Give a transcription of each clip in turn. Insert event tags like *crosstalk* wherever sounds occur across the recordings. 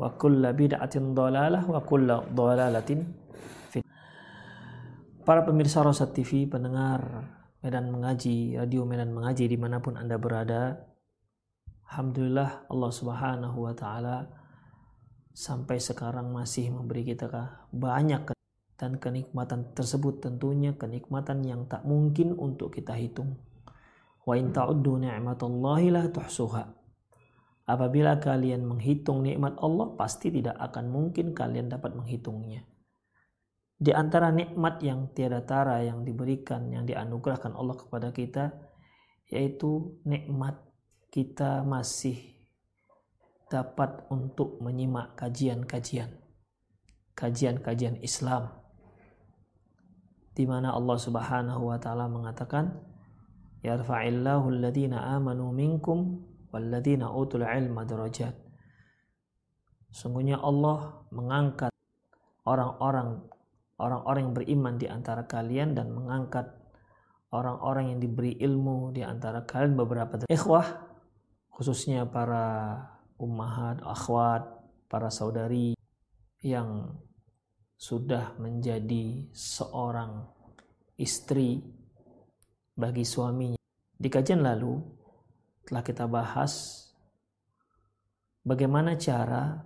wa kulla bid'atin dolalah wa kulla dolalatin fin. Para pemirsa Rosat TV, pendengar Medan Mengaji, Radio Medan Mengaji di mana pun Anda berada, Alhamdulillah Allah Subhanahu wa Ta'ala sampai sekarang masih memberi kita banyak dan kenikmatan tersebut tentunya kenikmatan yang tak mungkin untuk kita hitung. Wa in ta'uddu ni'matallahi la tuhsuha Apabila kalian menghitung nikmat Allah, pasti tidak akan mungkin kalian dapat menghitungnya. Di antara nikmat yang tiada tara yang diberikan, yang dianugerahkan Allah kepada kita, yaitu nikmat kita masih dapat untuk menyimak kajian-kajian. Kajian-kajian Islam. Di mana Allah Subhanahu wa taala mengatakan, yarfa'illahu alladhina amanu minkum walladhina utul ilma darajat. Sungguhnya Allah mengangkat orang-orang orang-orang yang beriman di antara kalian dan mengangkat orang-orang yang diberi ilmu di antara kalian beberapa ikhwah khususnya para ummahat, akhwat, para saudari yang sudah menjadi seorang istri bagi suaminya. Di kajian lalu telah kita bahas bagaimana cara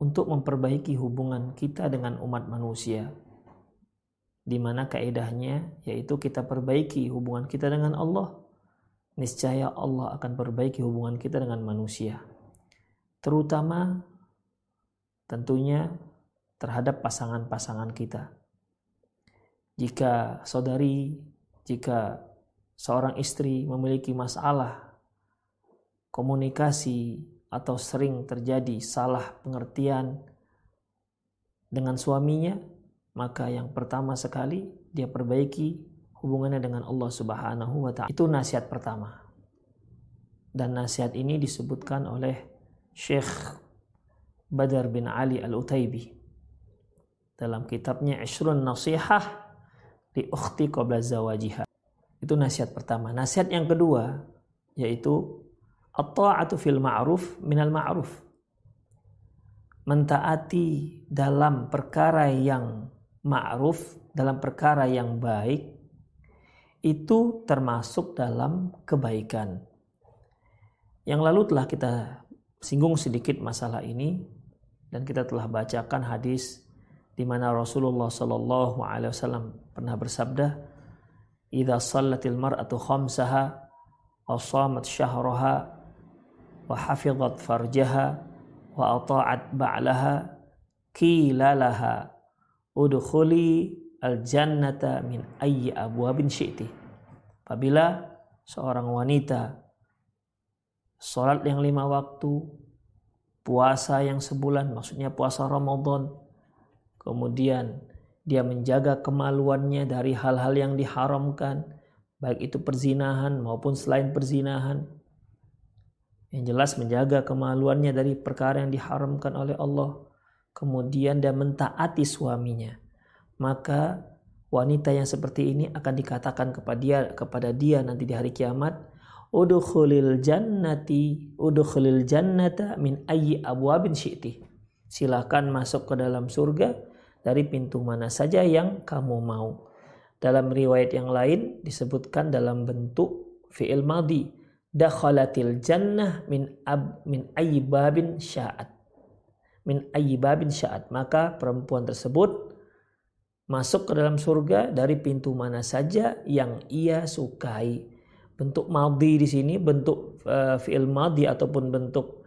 untuk memperbaiki hubungan kita dengan umat manusia. Di mana kaidahnya yaitu kita perbaiki hubungan kita dengan Allah. Niscaya Allah akan perbaiki hubungan kita dengan manusia. Terutama tentunya terhadap pasangan-pasangan kita. Jika saudari, jika seorang istri memiliki masalah komunikasi atau sering terjadi salah pengertian dengan suaminya, maka yang pertama sekali dia perbaiki hubungannya dengan Allah Subhanahu wa taala. Itu nasihat pertama. Dan nasihat ini disebutkan oleh Syekh Badar bin Ali Al-Utaibi dalam kitabnya Ishrun Nasihah di Ukhti Qabla Zawajiha. Itu nasihat pertama. Nasihat yang kedua yaitu at-ta'atu fil ma'ruf minal ma'ruf. Mentaati dalam perkara yang ma'ruf, dalam perkara yang baik itu termasuk dalam kebaikan. Yang lalu telah kita singgung sedikit masalah ini dan kita telah bacakan hadis di mana Rasulullah Shallallahu alaihi wasallam pernah bersabda, "Idza shallatil mar'atu khamsaha wa shamat syahraha wa hafizat farjaha wa ata'at ba'laha qila laha udkhuli al-jannata min ayyi abwabin syi'ti." Apabila seorang wanita sholat yang lima waktu, puasa yang sebulan, maksudnya puasa Ramadan, kemudian dia menjaga kemaluannya dari hal-hal yang diharamkan, baik itu perzinahan maupun selain perzinahan. Yang jelas menjaga kemaluannya dari perkara yang diharamkan oleh Allah. kemudian dia mentaati suaminya, maka wanita yang seperti ini akan dikatakan kepada dia kepada dia nanti di hari kiamat udkhulil jannati udkhulil jannata min ayyi abwabin syi'ti. Silakan masuk ke dalam surga dari pintu mana saja yang kamu mau. Dalam riwayat yang lain disebutkan dalam bentuk fi'il madhi dakhalatil jannah min ab min ayyi babin sya'at min ayyi babin sya'at maka perempuan tersebut masuk ke dalam surga dari pintu mana saja yang ia sukai. Bentuk madhi di sini bentuk uh, fi'il madhi ataupun bentuk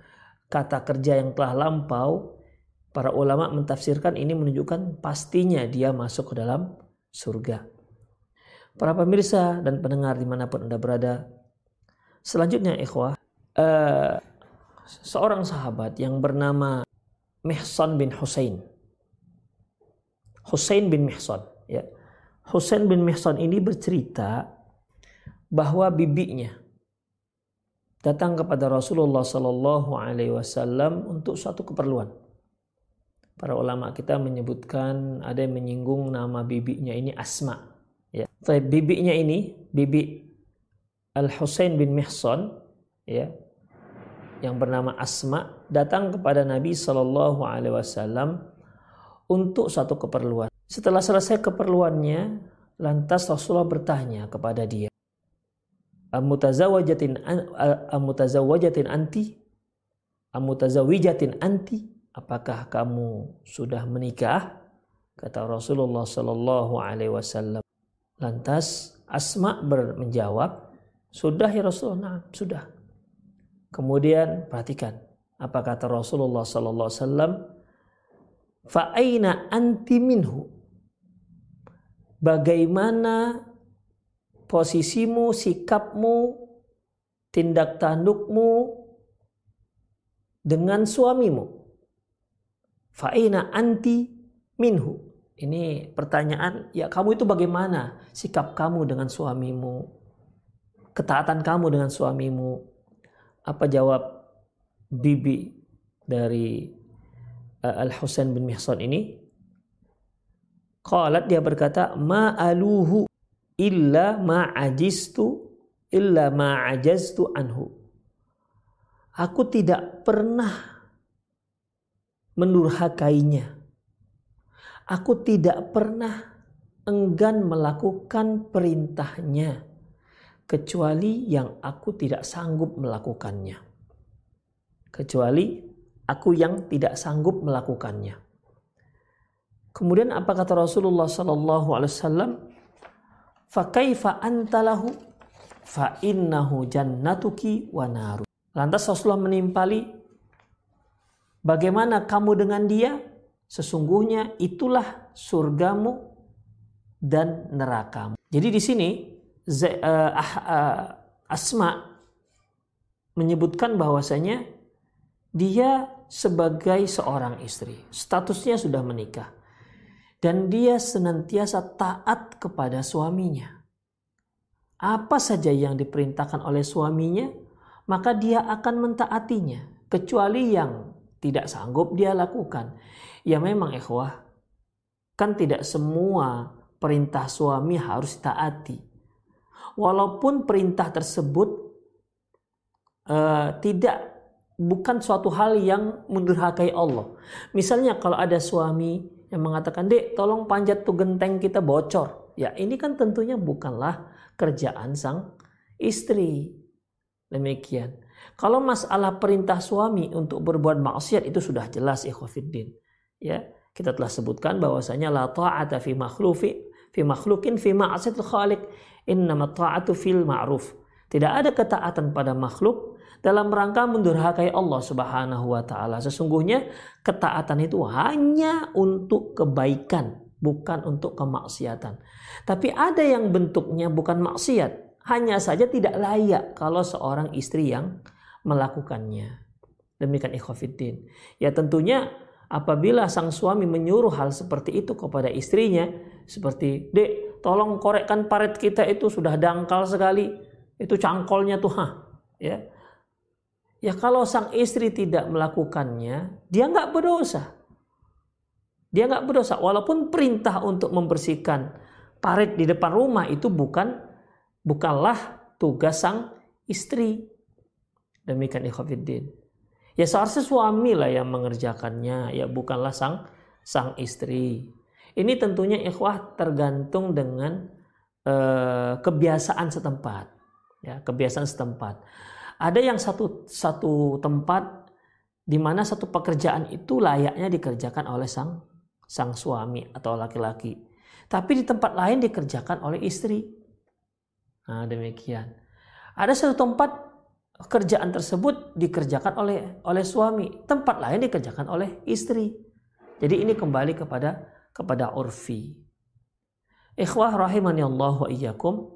kata kerja yang telah lampau. Para ulama mentafsirkan ini menunjukkan pastinya dia masuk ke dalam surga. Para pemirsa dan pendengar di mana pun anda berada. Selanjutnya ikhwah. Uh, seorang sahabat yang bernama Mihsan bin Husain Husain bin Mihsan ya. Husain bin Mihsan ini bercerita bahwa bibinya datang kepada Rasulullah Sallallahu Alaihi Wasallam untuk suatu keperluan. Para ulama kita menyebutkan ada yang menyinggung nama bibinya ini Asma. Ya. Bibinya ini bibi Al Husain bin Mihsan ya yang bernama Asma datang kepada Nabi Sallallahu Alaihi Wasallam untuk satu keperluan. Setelah selesai keperluannya, lantas Rasulullah bertanya kepada dia, Amutazawajatin amutazawajatin anti? Amutazawijatin anti? Apakah kamu sudah menikah? Kata Rasulullah Sallallahu Alaihi Wasallam. Lantas Asma menjawab, sudah ya Rasulullah, nah, sudah. Kemudian perhatikan apa kata Rasulullah Sallallahu Alaihi Wasallam Fa'aina anti minhu. Bagaimana posisimu, sikapmu, tindak tandukmu dengan suamimu. Fa'aina anti minhu. Ini pertanyaan, ya kamu itu bagaimana sikap kamu dengan suamimu? Ketaatan kamu dengan suamimu? Apa jawab bibi dari Uh, Al Husain bin Mihsan ini? Qalat dia berkata ma aluhu illa ma ajistu illa ma ajaztu anhu. Aku tidak pernah mendurhakainya aku tidak pernah enggan melakukan perintahnya kecuali yang aku tidak sanggup melakukannya kecuali aku yang tidak sanggup melakukannya. Kemudian apa kata Rasulullah sallallahu alaihi wasallam? Fa kaifa antalahu fa innahu jannatuki wa naru. Lantas Rasulullah menimpali bagaimana kamu dengan dia? Sesungguhnya itulah surgamu dan nerakamu. Jadi di sini uh, uh, Asma menyebutkan bahwasanya dia sebagai seorang istri. Statusnya sudah menikah. Dan dia senantiasa taat kepada suaminya. Apa saja yang diperintahkan oleh suaminya, maka dia akan mentaatinya. Kecuali yang tidak sanggup dia lakukan. Ya memang ikhwah, kan tidak semua perintah suami harus taati. Walaupun perintah tersebut uh, tidak bukan suatu hal yang mendurhakai Allah. Misalnya kalau ada suami yang mengatakan, "Dek, tolong panjat tuh genteng kita bocor." Ya, ini kan tentunya bukanlah kerjaan sang istri. Demikian. Kalau masalah perintah suami untuk berbuat maksiat itu sudah jelas ikhwafiddin. Ya, kita telah sebutkan bahwasanya la ta'ata fi makhlufi fi makhlukin fi ma'siyatil khaliq. Innama ta'atu fil ma'ruf. Tidak ada ketaatan pada makhluk dalam rangka mendurhakai Allah Subhanahu wa taala. Sesungguhnya ketaatan itu hanya untuk kebaikan, bukan untuk kemaksiatan. Tapi ada yang bentuknya bukan maksiat, hanya saja tidak layak kalau seorang istri yang melakukannya. Demikian ikhwafiddin. Ya tentunya apabila sang suami menyuruh hal seperti itu kepada istrinya, seperti, "Dek, tolong korekkan paret kita itu sudah dangkal sekali. Itu cangkolnya tuh, ha." Ya Ya kalau sang istri tidak melakukannya, dia nggak berdosa. Dia nggak berdosa walaupun perintah untuk membersihkan parit di depan rumah itu bukan bukanlah tugas sang istri. Demikian ikhwatiddin. Ya seharusnya suami lah yang mengerjakannya, ya bukanlah sang sang istri. Ini tentunya ikhwah tergantung dengan eh, kebiasaan setempat. Ya, kebiasaan setempat. Ada yang satu satu tempat di mana satu pekerjaan itu layaknya dikerjakan oleh sang sang suami atau laki-laki. Tapi di tempat lain dikerjakan oleh istri. Nah, demikian. Ada satu tempat kerjaan tersebut dikerjakan oleh oleh suami, tempat lain dikerjakan oleh istri. Jadi ini kembali kepada kepada urfi. Ikhwah rahimani Allah wa iyyakum.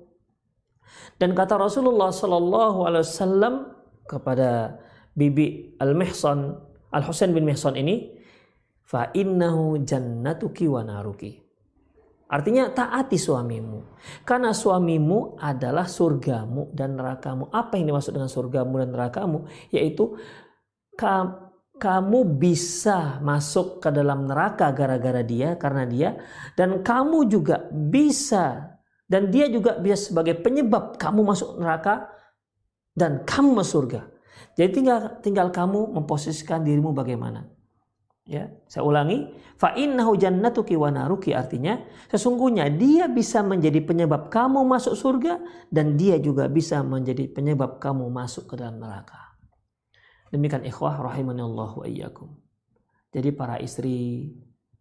Dan kata Rasulullah sallallahu alaihi wasallam kepada bibi Al-Mihsan, Al-Husain bin Mihsan ini, fa innahu jannatuki wa naruki. Artinya taati suamimu. Karena suamimu adalah surgamu dan nerakamu. Apa yang dimaksud dengan surgamu dan nerakamu? Yaitu kamu bisa masuk ke dalam neraka gara-gara dia, karena dia. Dan kamu juga bisa. Dan dia juga bisa sebagai penyebab kamu masuk neraka dan kamu masuk surga. Jadi tinggal tinggal kamu memposisikan dirimu bagaimana. Ya, saya ulangi, fa innahu jannatuki wa naruki artinya sesungguhnya dia bisa menjadi penyebab kamu masuk surga dan dia juga bisa menjadi penyebab kamu masuk ke dalam neraka. Demikian ikhwah rahimanallahu wa iyyakum. Jadi para istri,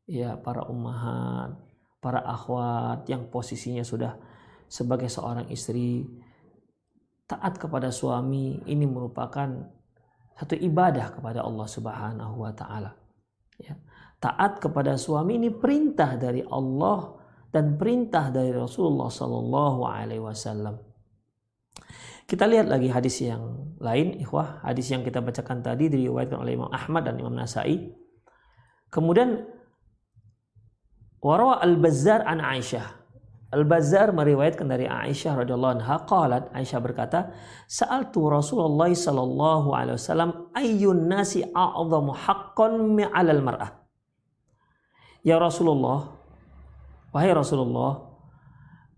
ya para ummahat, para akhwat yang posisinya sudah sebagai seorang istri taat kepada suami ini merupakan satu ibadah kepada Allah Subhanahu wa taala. Ya. Taat kepada suami ini perintah dari Allah dan perintah dari Rasulullah sallallahu alaihi wasallam. Kita lihat lagi hadis yang lain, ikhwah, hadis yang kita bacakan tadi diriwayatkan oleh Imam Ahmad dan Imam Nasai. Kemudian warawa Al-Bazzar an Aisyah Al-Bazzar meriwayatkan dari Aisyah radhiyallahu anha qalat Aisyah berkata sa'altu Rasulullah sallallahu alaihi wasallam ayyun nasi a'zamu haqqan 'alal mar'ah? Ya Rasulullah wahai Rasulullah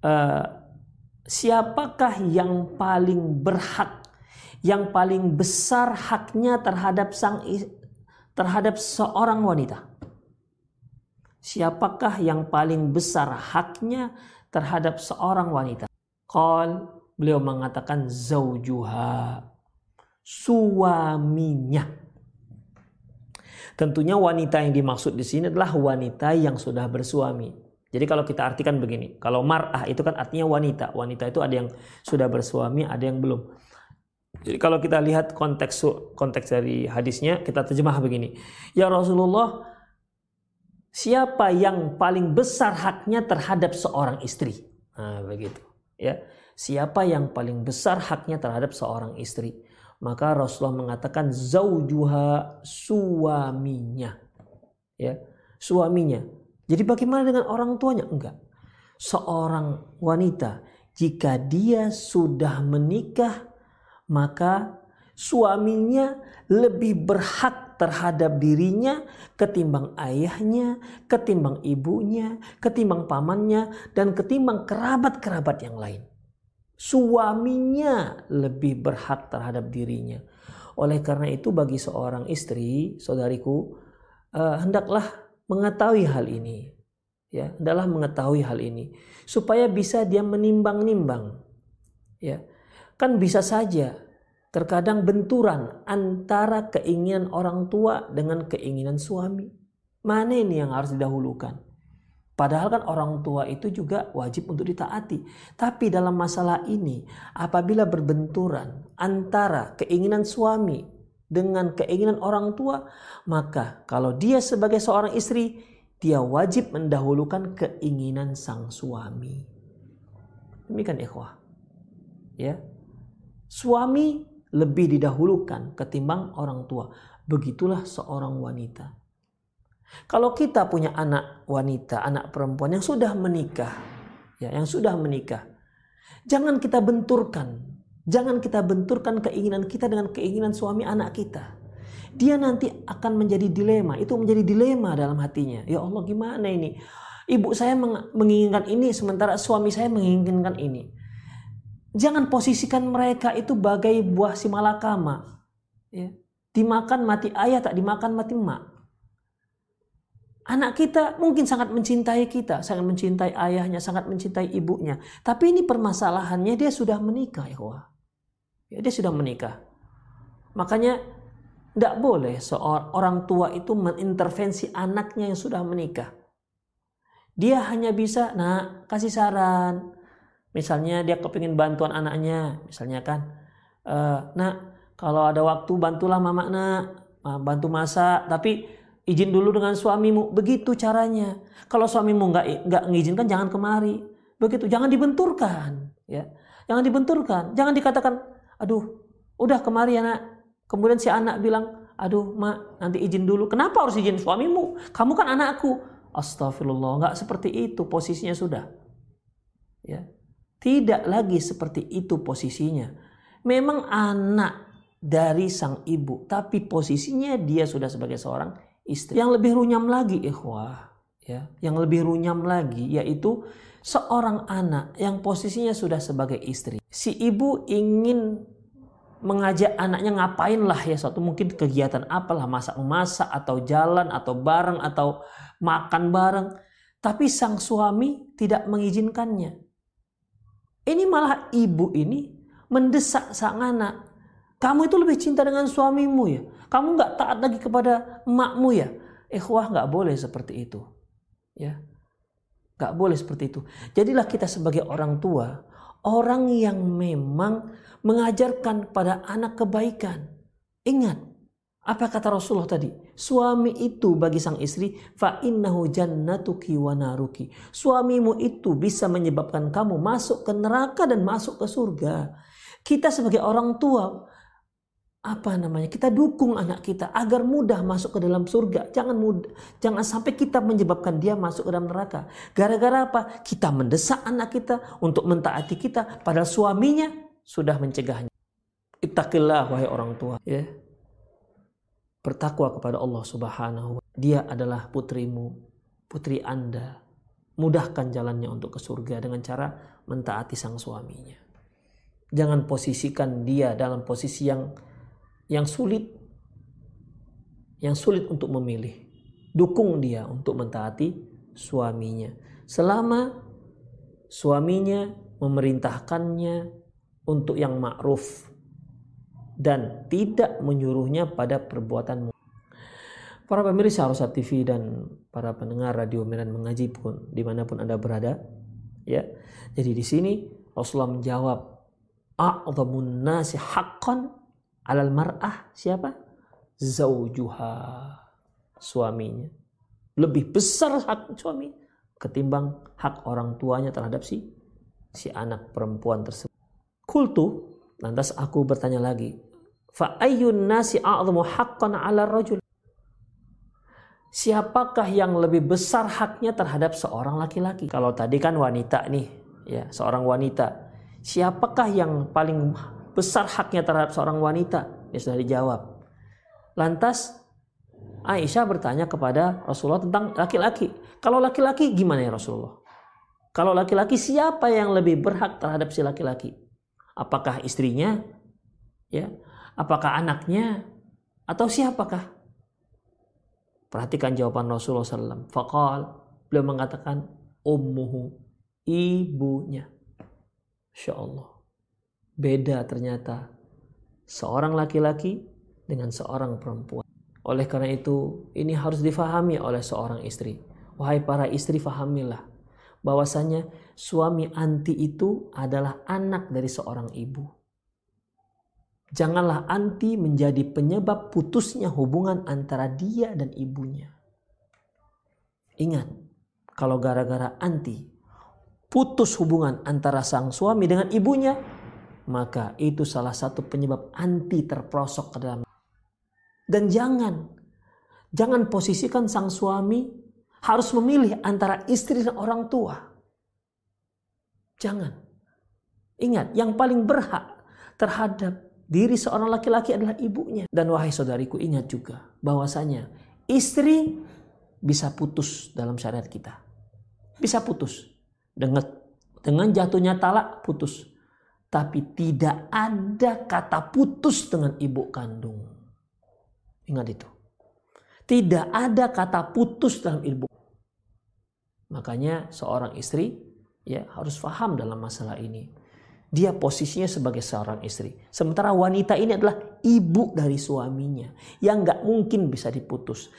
uh, siapakah yang paling berhak yang paling besar haknya terhadap sang terhadap seorang wanita? Siapakah yang paling besar haknya terhadap seorang wanita. Qal beliau mengatakan zaujuha suaminya. Tentunya wanita yang dimaksud di sini adalah wanita yang sudah bersuami. Jadi kalau kita artikan begini, kalau mar'ah itu kan artinya wanita. Wanita itu ada yang sudah bersuami, ada yang belum. Jadi kalau kita lihat konteks konteks dari hadisnya, kita terjemah begini. Ya Rasulullah, siapa yang paling besar haknya terhadap seorang istri. Nah, begitu. Ya. Siapa yang paling besar haknya terhadap seorang istri? Maka Rasulullah mengatakan zaujuha suaminya. Ya, suaminya. Jadi bagaimana dengan orang tuanya? Enggak. Seorang wanita jika dia sudah menikah maka suaminya lebih berhak terhadap dirinya ketimbang ayahnya, ketimbang ibunya, ketimbang pamannya, dan ketimbang kerabat-kerabat yang lain. Suaminya lebih berhak terhadap dirinya. Oleh karena itu bagi seorang istri, saudariku, uh, hendaklah mengetahui hal ini. Ya, hendaklah mengetahui hal ini supaya bisa dia menimbang-nimbang. Ya. Kan bisa saja Terkadang benturan antara keinginan orang tua dengan keinginan suami. Mana ini yang harus didahulukan? Padahal kan orang tua itu juga wajib untuk ditaati. Tapi dalam masalah ini, apabila berbenturan antara keinginan suami dengan keinginan orang tua, maka kalau dia sebagai seorang istri, dia wajib mendahulukan keinginan sang suami. Demikian ikhwah. Ya. Suami lebih didahulukan ketimbang orang tua. Begitulah seorang wanita. Kalau kita punya anak wanita, anak perempuan yang sudah menikah, ya, yang sudah menikah, jangan kita benturkan, jangan kita benturkan keinginan kita dengan keinginan suami anak kita. dia nanti akan menjadi dilema. Itu menjadi dilema dalam hatinya. Ya Allah gimana ini? Ibu saya menginginkan ini sementara suami saya menginginkan ini. Jangan posisikan mereka itu bagai buah si malakama. Ya. Dimakan mati ayah tak dimakan mati mak. Anak kita mungkin sangat mencintai kita, sangat mencintai ayahnya, sangat mencintai ibunya. Tapi ini permasalahannya dia sudah menikah ya Ya, dia sudah menikah. Makanya tidak boleh seorang orang tua itu mengintervensi anaknya yang sudah menikah. Dia hanya bisa, nah kasih saran. Misalnya dia kepingin bantuan anaknya, misalnya kan, e, nah kalau ada waktu bantulah mama nak, bantu masak. Tapi izin dulu dengan suamimu. Begitu caranya. Kalau suamimu nggak nggak mengizinkan jangan kemari. Begitu. Jangan dibenturkan. Ya. Jangan dibenturkan. Jangan dikatakan, aduh, udah kemari anak. Kemudian si anak bilang, aduh mak nanti izin dulu. Kenapa harus izin suamimu? Kamu kan anakku. Astagfirullah. Nggak seperti itu posisinya sudah. Ya. Tidak lagi seperti itu posisinya. Memang anak dari sang ibu, tapi posisinya dia sudah sebagai seorang istri. Yang lebih runyam lagi ikhwah, ya, yang lebih runyam lagi yaitu seorang anak yang posisinya sudah sebagai istri. Si ibu ingin mengajak anaknya ngapain lah ya suatu mungkin kegiatan apalah masak memasak atau jalan atau bareng atau makan bareng tapi sang suami tidak mengizinkannya ini malah ibu ini mendesak sang anak kamu itu lebih cinta dengan suamimu ya kamu nggak taat lagi kepada emakmu ya? Ikhwah nggak boleh seperti itu. Ya, nggak boleh seperti itu. Jadilah kita sebagai orang tua, orang yang memang mengajarkan pada anak kebaikan. Ingat, apa kata Rasulullah tadi? Suami itu bagi sang istri fa innahu jannatuki wa naruki. Suamimu itu bisa menyebabkan kamu masuk ke neraka dan masuk ke surga. Kita sebagai orang tua apa namanya kita dukung anak kita agar mudah masuk ke dalam surga jangan mudah jangan sampai kita menyebabkan dia masuk ke dalam neraka gara-gara apa kita mendesak anak kita untuk mentaati kita padahal suaminya sudah mencegahnya ittaqillah wahai orang tua ya bertakwa kepada Allah Subhanahu dia adalah putrimu putri Anda mudahkan jalannya untuk ke surga dengan cara mentaati sang suaminya jangan posisikan dia dalam posisi yang yang sulit yang sulit untuk memilih. Dukung dia untuk mentaati suaminya. Selama suaminya memerintahkannya untuk yang ma'ruf dan tidak menyuruhnya pada perbuatan Para pemirsa Arusat TV dan para pendengar radio Medan Mengaji pun di mana pun anda berada, ya. Jadi di sini Rasulullah menjawab, "A'dhamun nasi haqqan alal mar'ah siapa? Zaujuha. Suaminya. Lebih besar hak suami ketimbang hak orang tuanya terhadap si si anak perempuan tersebut. Kultu, lantas aku bertanya lagi, fa ayyun nasi a'zamu haqqan 'ala rajul? Siapakah yang lebih besar haknya terhadap seorang laki-laki? Kalau tadi kan wanita nih, ya, seorang wanita. Siapakah yang paling besar haknya terhadap seorang wanita? Ya sudah dijawab. Lantas Aisyah bertanya kepada Rasulullah tentang laki-laki. Kalau laki-laki gimana ya Rasulullah? Kalau laki-laki siapa yang lebih berhak terhadap si laki-laki? Apakah istrinya? Ya. Apakah anaknya? Atau siapakah? Perhatikan jawaban Rasulullah SAW. Fakal beliau mengatakan ummuhu ibunya. Insya Allah. Beda ternyata seorang laki-laki dengan seorang perempuan. Oleh karena itu, ini harus difahami oleh seorang istri. Wahai para istri, fahamilah bahwasanya suami anti itu adalah anak dari seorang ibu. Janganlah anti menjadi penyebab putusnya hubungan antara dia dan ibunya. Ingat, kalau gara-gara anti putus hubungan antara sang suami dengan ibunya, maka itu salah satu penyebab anti terprosok ke dalam. Dan jangan, jangan posisikan sang suami harus memilih antara istri dan orang tua. Jangan. Ingat, yang paling berhak terhadap Diri seorang laki-laki adalah ibunya. Dan wahai saudariku ingat juga bahwasanya istri bisa putus dalam syariat kita. Bisa putus. Dengan dengan jatuhnya talak putus. Tapi tidak ada kata putus dengan ibu kandung. Ingat itu. Tidak ada kata putus dalam ibu. Makanya seorang istri ya harus paham dalam masalah ini. Dia posisinya sebagai seorang istri. Sementara wanita ini adalah ibu dari suaminya. Yang nggak mungkin bisa diputus.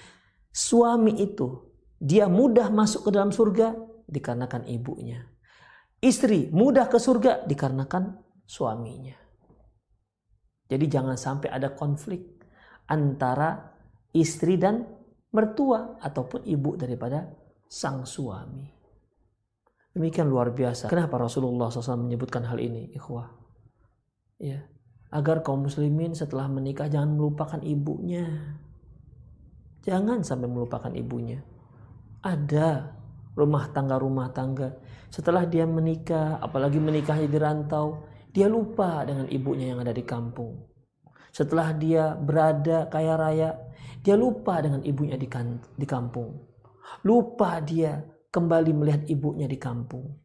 Suami itu dia mudah masuk ke dalam surga dikarenakan ibunya. Istri mudah ke surga dikarenakan suaminya. Jadi jangan sampai ada konflik antara istri dan mertua ataupun ibu daripada sang suami. Demikian luar biasa. Kenapa Rasulullah SAW menyebutkan hal ini, ikhwah? Ya, agar kaum muslimin setelah menikah jangan melupakan ibunya. Jangan sampai melupakan ibunya. Ada rumah tangga-rumah tangga. Setelah dia menikah, apalagi menikahnya di rantau, dia lupa dengan ibunya yang ada di kampung. Setelah dia berada kaya raya, dia lupa dengan ibunya di, kan, di kampung. Lupa dia kembali melihat ibunya di kampung.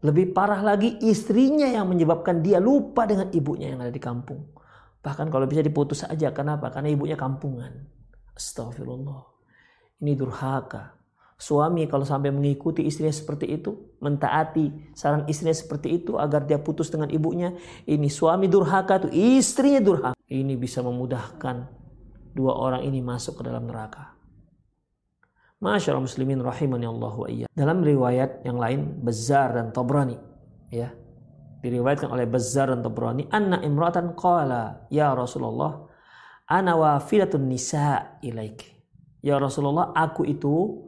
Lebih parah lagi istrinya yang menyebabkan dia lupa dengan ibunya yang ada di kampung. Bahkan kalau bisa diputus saja. Kenapa? Karena ibunya kampungan. Astagfirullah. Ini durhaka. Suami kalau sampai mengikuti istrinya seperti itu, mentaati saran istrinya seperti itu agar dia putus dengan ibunya, ini suami durhaka itu istrinya durhaka. Ini bisa memudahkan dua orang ini masuk ke dalam neraka. Masyaallah muslimin rahimani Allah wa iya. Dalam riwayat yang lain Bazzar dan Tabrani ya. Diriwayatkan oleh Bazzar dan Tabrani anna imratan qala ya Rasulullah ana wafilatun nisa ilaik. Ya Rasulullah aku itu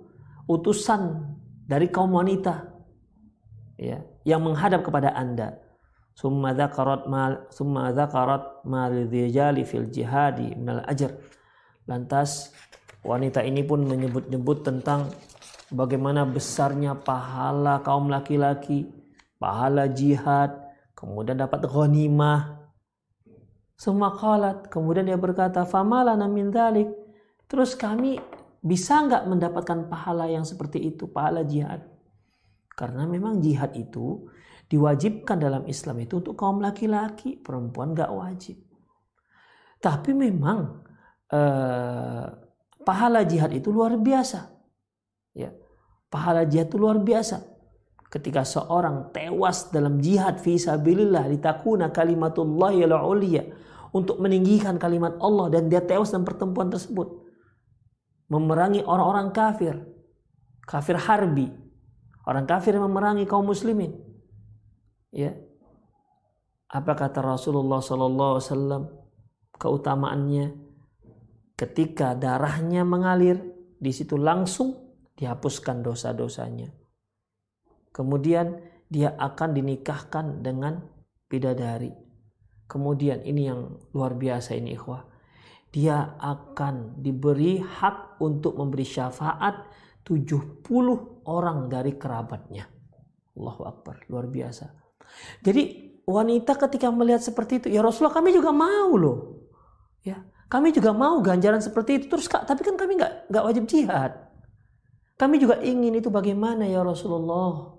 utusan dari kaum wanita ya yang menghadap kepada Anda. Summa dzakarat mal summa fil jihadi minal ajr. Lantas Wanita ini pun menyebut-nyebut tentang bagaimana besarnya pahala kaum laki-laki, pahala jihad, kemudian dapat ghanimah. Semua kalat. Kemudian dia berkata, Famala min dalik. Terus kami bisa nggak mendapatkan pahala yang seperti itu, pahala jihad? Karena memang jihad itu diwajibkan dalam Islam itu untuk kaum laki-laki, perempuan nggak wajib. Tapi memang eh, pahala jihad itu luar biasa. Ya. Pahala jihad itu luar biasa. Ketika seorang tewas dalam jihad fi sabilillah litakuna kalimatullah ya untuk meninggikan kalimat Allah dan dia tewas dalam pertempuran tersebut. Memerangi orang-orang kafir. Kafir harbi. Orang kafir memerangi kaum muslimin. Ya. Apa kata Rasulullah sallallahu alaihi wasallam keutamaannya? ketika darahnya mengalir, di situ langsung dihapuskan dosa-dosanya. Kemudian dia akan dinikahkan dengan bidadari. Kemudian ini yang luar biasa ini ikhwah. Dia akan diberi hak untuk memberi syafaat 70 orang dari kerabatnya. Allahu Akbar, luar biasa. Jadi wanita ketika melihat seperti itu, ya Rasulullah kami juga mau loh. Ya, kami juga mau ganjaran seperti itu. Terus kak, tapi kan kami nggak nggak wajib jihad. Kami juga ingin itu bagaimana ya Rasulullah.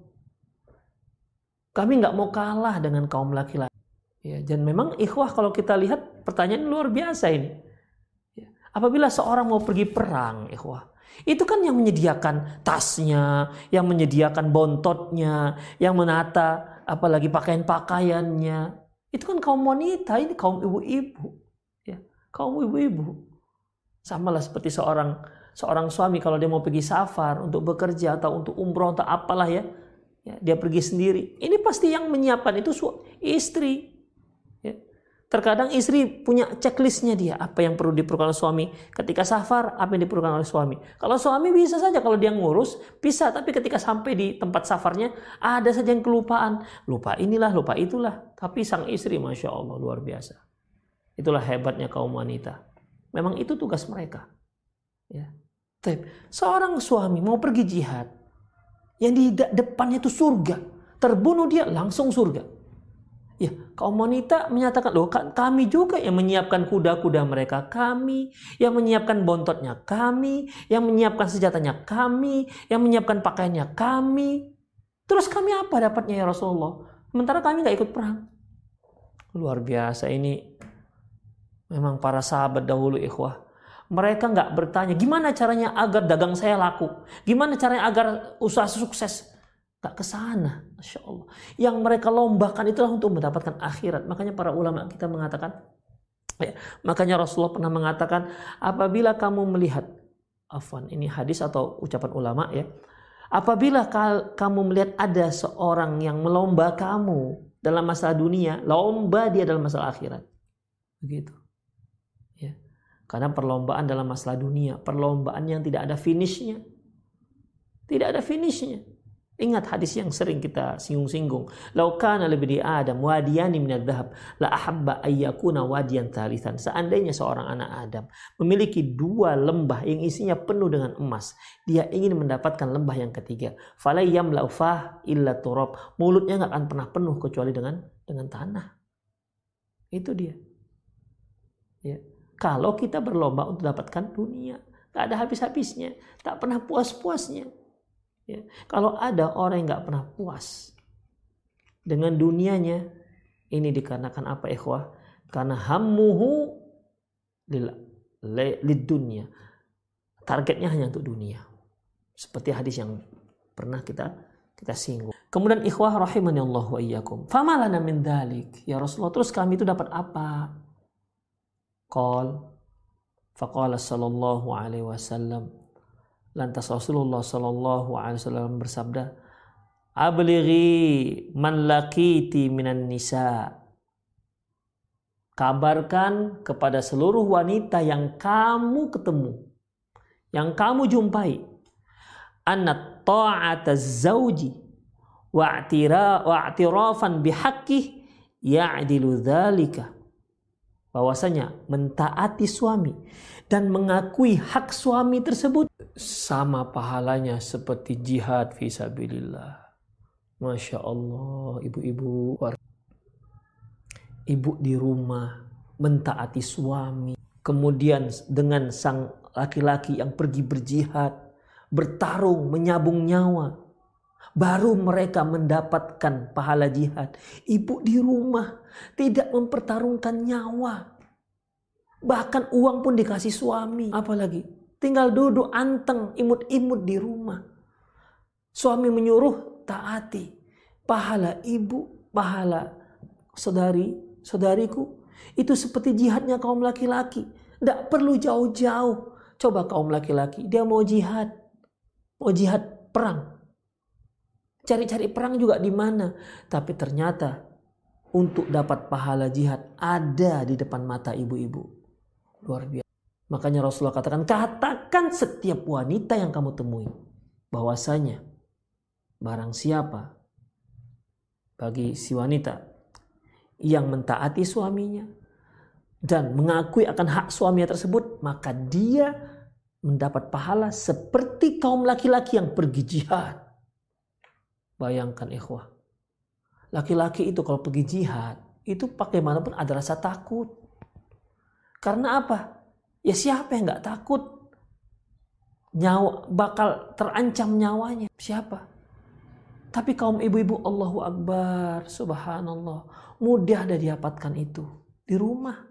Kami nggak mau kalah dengan kaum laki-laki. Ya, dan memang ikhwah kalau kita lihat pertanyaan luar biasa ini. Ya, apabila seorang mau pergi perang, ikhwah, itu kan yang menyediakan tasnya, yang menyediakan bontotnya, yang menata apalagi pakaian-pakaiannya. Itu kan kaum wanita, ini kaum ibu-ibu kaum ibu-ibu. Sama lah seperti seorang seorang suami kalau dia mau pergi safar untuk bekerja atau untuk umroh atau apalah ya, ya dia pergi sendiri. Ini pasti yang menyiapkan itu istri. Terkadang istri punya checklistnya dia apa yang perlu diperlukan oleh suami ketika safar apa yang diperlukan oleh suami. Kalau suami bisa saja kalau dia ngurus bisa tapi ketika sampai di tempat safarnya ada saja yang kelupaan lupa inilah lupa itulah tapi sang istri masya Allah luar biasa Itulah hebatnya kaum wanita. Memang itu tugas mereka. Ya. Seorang suami mau pergi jihad, yang di depannya itu surga, terbunuh dia langsung surga. Kaum wanita menyatakan, loh kami juga yang menyiapkan kuda-kuda mereka, kami yang menyiapkan bontotnya, kami yang menyiapkan senjatanya, kami yang menyiapkan pakaiannya, kami. Terus kami apa dapatnya ya Rasulullah? Sementara kami gak ikut perang. Luar biasa ini. Memang para sahabat dahulu ikhwah. Mereka nggak bertanya gimana caranya agar dagang saya laku, gimana caranya agar usaha sukses. Tak ke sana, Masya Allah. Yang mereka lombakan itulah untuk mendapatkan akhirat. Makanya para ulama kita mengatakan, ya, makanya Rasulullah pernah mengatakan, apabila kamu melihat, afwan, ini hadis atau ucapan ulama ya, apabila kamu melihat ada seorang yang melomba kamu dalam masalah dunia, lomba dia dalam masalah akhirat. Begitu. Ya. Karena perlombaan dalam masalah dunia, perlombaan yang tidak ada finishnya. Tidak ada finishnya. Ingat hadis yang sering kita singgung-singgung. Lau kana libni Adam wadiyani minad dhahab la ahabba ayyakuna wadiyan thalithan. Seandainya seorang anak Adam memiliki dua lembah yang isinya penuh dengan emas, dia ingin mendapatkan lembah yang ketiga. Fala yamla'u fah illa turab. Mulutnya nggak akan pernah penuh kecuali dengan dengan tanah. Itu dia. Ya. Kalau kita berlomba untuk dapatkan dunia, tak ada habis-habisnya, tak pernah puas-puasnya. Ya. Kalau ada orang yang nggak pernah puas dengan dunianya, ini dikarenakan apa ikhwah? Karena hammuhu lil, dunia. Targetnya hanya untuk dunia. Seperti hadis yang pernah kita kita singgung. Kemudian ikhwah rahimani Allah wa iyyakum. Famalana min dalik. Ya Rasulullah, terus kami itu dapat apa? Qal faqala sallallahu alaihi wasallam Lantas Rasulullah Shallallahu Alaihi Wasallam bersabda, Ablighi man lakiti minan nisa. Kabarkan kepada seluruh wanita yang kamu ketemu, yang kamu jumpai, anna ta'ata zauji wa'tirafan bihaqqih ya'dilu dzalika bahwasanya mentaati suami dan mengakui hak suami tersebut sama pahalanya seperti jihad visabilillah. Masya Allah, ibu-ibu, ibu di rumah mentaati suami, kemudian dengan sang laki-laki yang pergi berjihad, bertarung, menyabung nyawa, baru mereka mendapatkan pahala jihad. Ibu di rumah tidak mempertarungkan nyawa, bahkan uang pun dikasih suami, apalagi Tinggal duduk anteng, imut-imut di rumah. Suami menyuruh taati. Pahala ibu, pahala saudari, saudariku. Itu seperti jihadnya kaum laki-laki. Tidak perlu jauh-jauh. Coba kaum laki-laki, dia mau jihad. Mau jihad perang. Cari-cari perang juga di mana. Tapi ternyata untuk dapat pahala jihad ada di depan mata ibu-ibu. Luar biasa. Makanya Rasulullah katakan, katakan setiap wanita yang kamu temui. Bahwasanya barang siapa bagi si wanita yang mentaati suaminya dan mengakui akan hak suaminya tersebut, maka dia mendapat pahala seperti kaum laki-laki yang pergi jihad. Bayangkan ikhwah. Laki-laki itu kalau pergi jihad, itu bagaimanapun ada rasa takut. Karena apa? Ya siapa yang nggak takut nyawa bakal terancam nyawanya? Siapa? Tapi kaum ibu-ibu Allahu Akbar, subhanallah. Mudah ada didapatkan itu. Di rumah.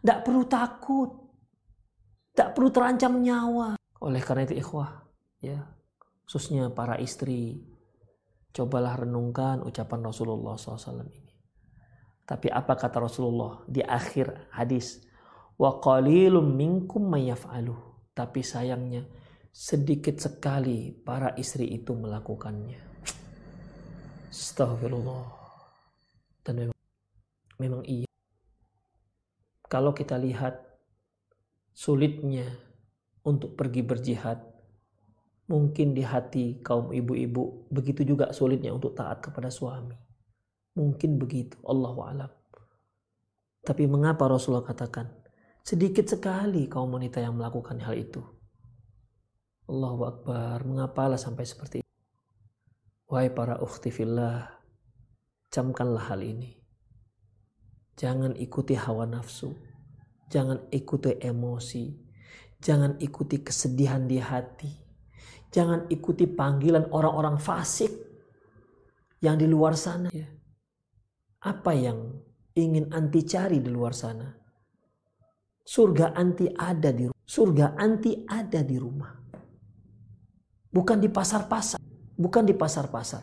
Tidak perlu takut. Tidak perlu terancam nyawa. Oleh karena itu ikhwah. ya Khususnya para istri. Cobalah renungkan ucapan Rasulullah SAW ini. Tapi apa kata Rasulullah di akhir hadis? Wa qalilum minkum mayaf'aluh. Tapi sayangnya sedikit sekali para istri itu melakukannya. Astagfirullah. Dan memang, memang iya. Kalau kita lihat sulitnya untuk pergi berjihad, mungkin di hati kaum ibu-ibu begitu juga sulitnya untuk taat kepada suami. Mungkin begitu, Allah alam. Tapi mengapa Rasulullah katakan Sedikit sekali kaum wanita yang melakukan hal itu. Allahu Akbar, mengapalah sampai seperti itu? Wahai para ukhti fillah, camkanlah hal ini. Jangan ikuti hawa nafsu. Jangan ikuti emosi. Jangan ikuti kesedihan di hati. Jangan ikuti panggilan orang-orang fasik yang di luar sana. Apa yang ingin anti cari di luar sana? Surga anti ada di surga anti ada di rumah. Bukan di pasar-pasar, bukan di pasar-pasar.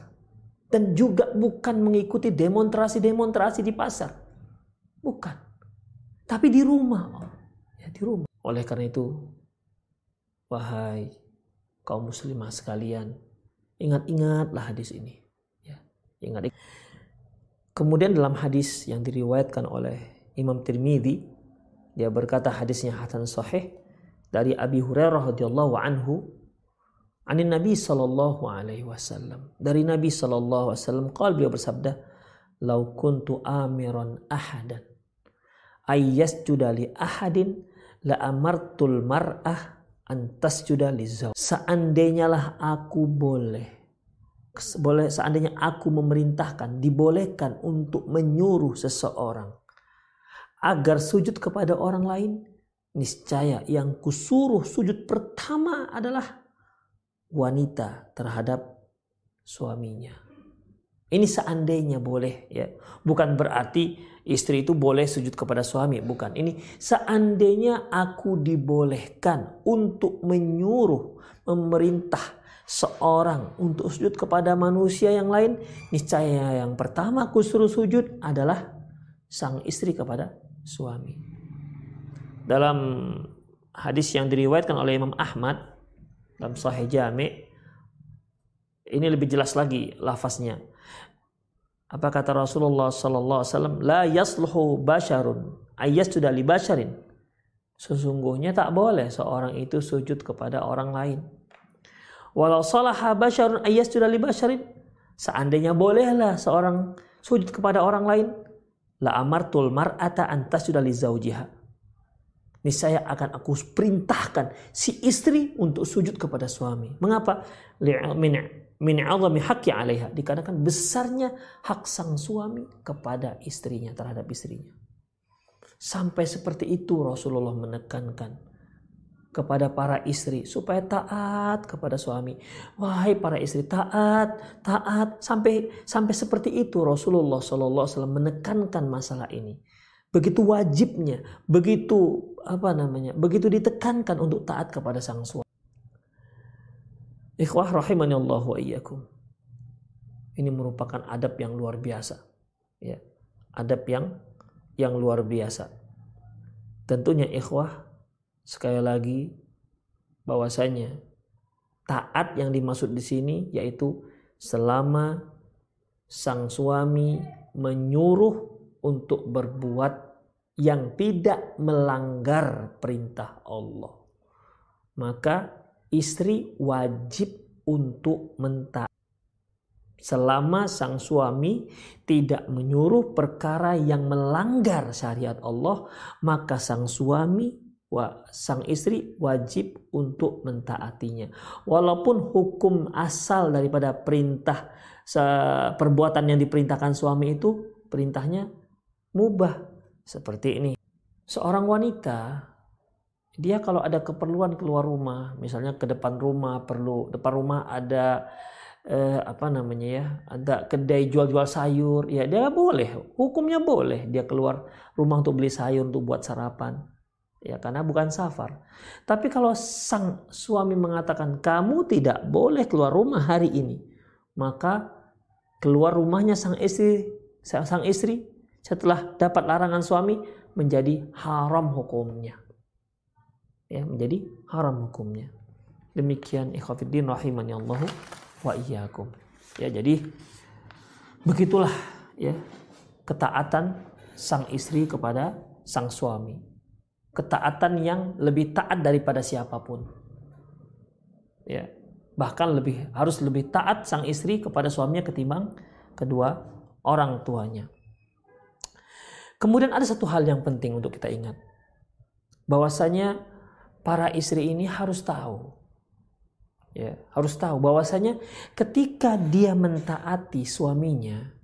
Dan juga bukan mengikuti demonstrasi-demonstrasi di pasar. Bukan. Tapi di rumah. Ya, di rumah. Oleh karena itu, wahai kaum muslimah sekalian, ingat-ingatlah hadis ini. Ya, ingat. Kemudian dalam hadis yang diriwayatkan oleh Imam Tirmidzi, dia berkata hadisnya hasan sahih dari Abi Hurairah radhiyallahu anhu Ani Nabi sallallahu alaihi wasallam. Dari Nabi sallallahu alaihi wasallam qal beliau bersabda, "Lau kuntu amiran ahadan ayyasjuda li ahadin la amartul mar'ah antas juda li Seandainya lah aku boleh boleh seandainya aku memerintahkan dibolehkan untuk menyuruh seseorang agar sujud kepada orang lain niscaya yang kusuruh sujud pertama adalah wanita terhadap suaminya. Ini seandainya boleh ya. Bukan berarti istri itu boleh sujud kepada suami, bukan. Ini seandainya aku dibolehkan untuk menyuruh, memerintah seorang untuk sujud kepada manusia yang lain, niscaya yang pertama aku suruh sujud adalah sang istri kepada suami. Dalam hadis yang diriwayatkan oleh Imam Ahmad dalam Sahih Jami ini lebih jelas lagi lafaznya. Apa kata Rasulullah sallallahu alaihi wasallam? La yasluhu basharun ayas sudah li basharin. Sesungguhnya tak boleh seorang itu sujud kepada orang lain. Walau salaha basyarun ayas sudah li basharin. Seandainya bolehlah seorang sujud kepada orang lain, la amartul mar'ata antas sudah li zaujiha niscaya akan aku perintahkan si istri untuk sujud kepada suami. Mengapa? Min azami haqqi alaiha. Dikarenakan besarnya hak sang suami kepada istrinya, terhadap istrinya. Sampai seperti itu Rasulullah menekankan kepada para istri supaya taat kepada suami. Wahai para istri taat, taat sampai sampai seperti itu Rasulullah SAW menekankan masalah ini begitu wajibnya, begitu apa namanya, begitu ditekankan untuk taat kepada sang suami. Ikhwah rahimani Allah wa iyyakum. Ini merupakan adab yang luar biasa. Ya. Adab yang yang luar biasa. Tentunya ikhwah sekali lagi bahwasanya taat yang dimaksud di sini yaitu selama sang suami menyuruh untuk berbuat yang tidak melanggar perintah Allah. Maka istri wajib untuk mentaati. Selama sang suami tidak menyuruh perkara yang melanggar syariat Allah, maka sang suami wa sang istri wajib untuk mentaatinya. Walaupun hukum asal daripada perintah perbuatan yang diperintahkan suami itu perintahnya mubah seperti ini. Seorang wanita dia kalau ada keperluan keluar rumah, misalnya ke depan rumah perlu depan rumah ada eh, apa namanya ya, ada kedai jual-jual sayur, ya dia boleh, hukumnya boleh dia keluar rumah untuk beli sayur untuk buat sarapan. Ya karena bukan safar. Tapi kalau sang suami mengatakan kamu tidak boleh keluar rumah hari ini, maka keluar rumahnya sang istri sang istri setelah dapat larangan suami menjadi haram hukumnya. Ya, menjadi haram hukumnya. Demikian ikhwatiddin rahimani Allah wa iyyakum. Ya, jadi begitulah ya ketaatan sang istri kepada sang suami. Ketaatan yang lebih taat daripada siapa pun. Ya, bahkan lebih harus lebih taat sang istri kepada suaminya ketimbang kedua orang tuanya. Kemudian ada satu hal yang penting untuk kita ingat. Bahwasanya para istri ini harus tahu. Ya, harus tahu bahwasanya ketika dia mentaati suaminya,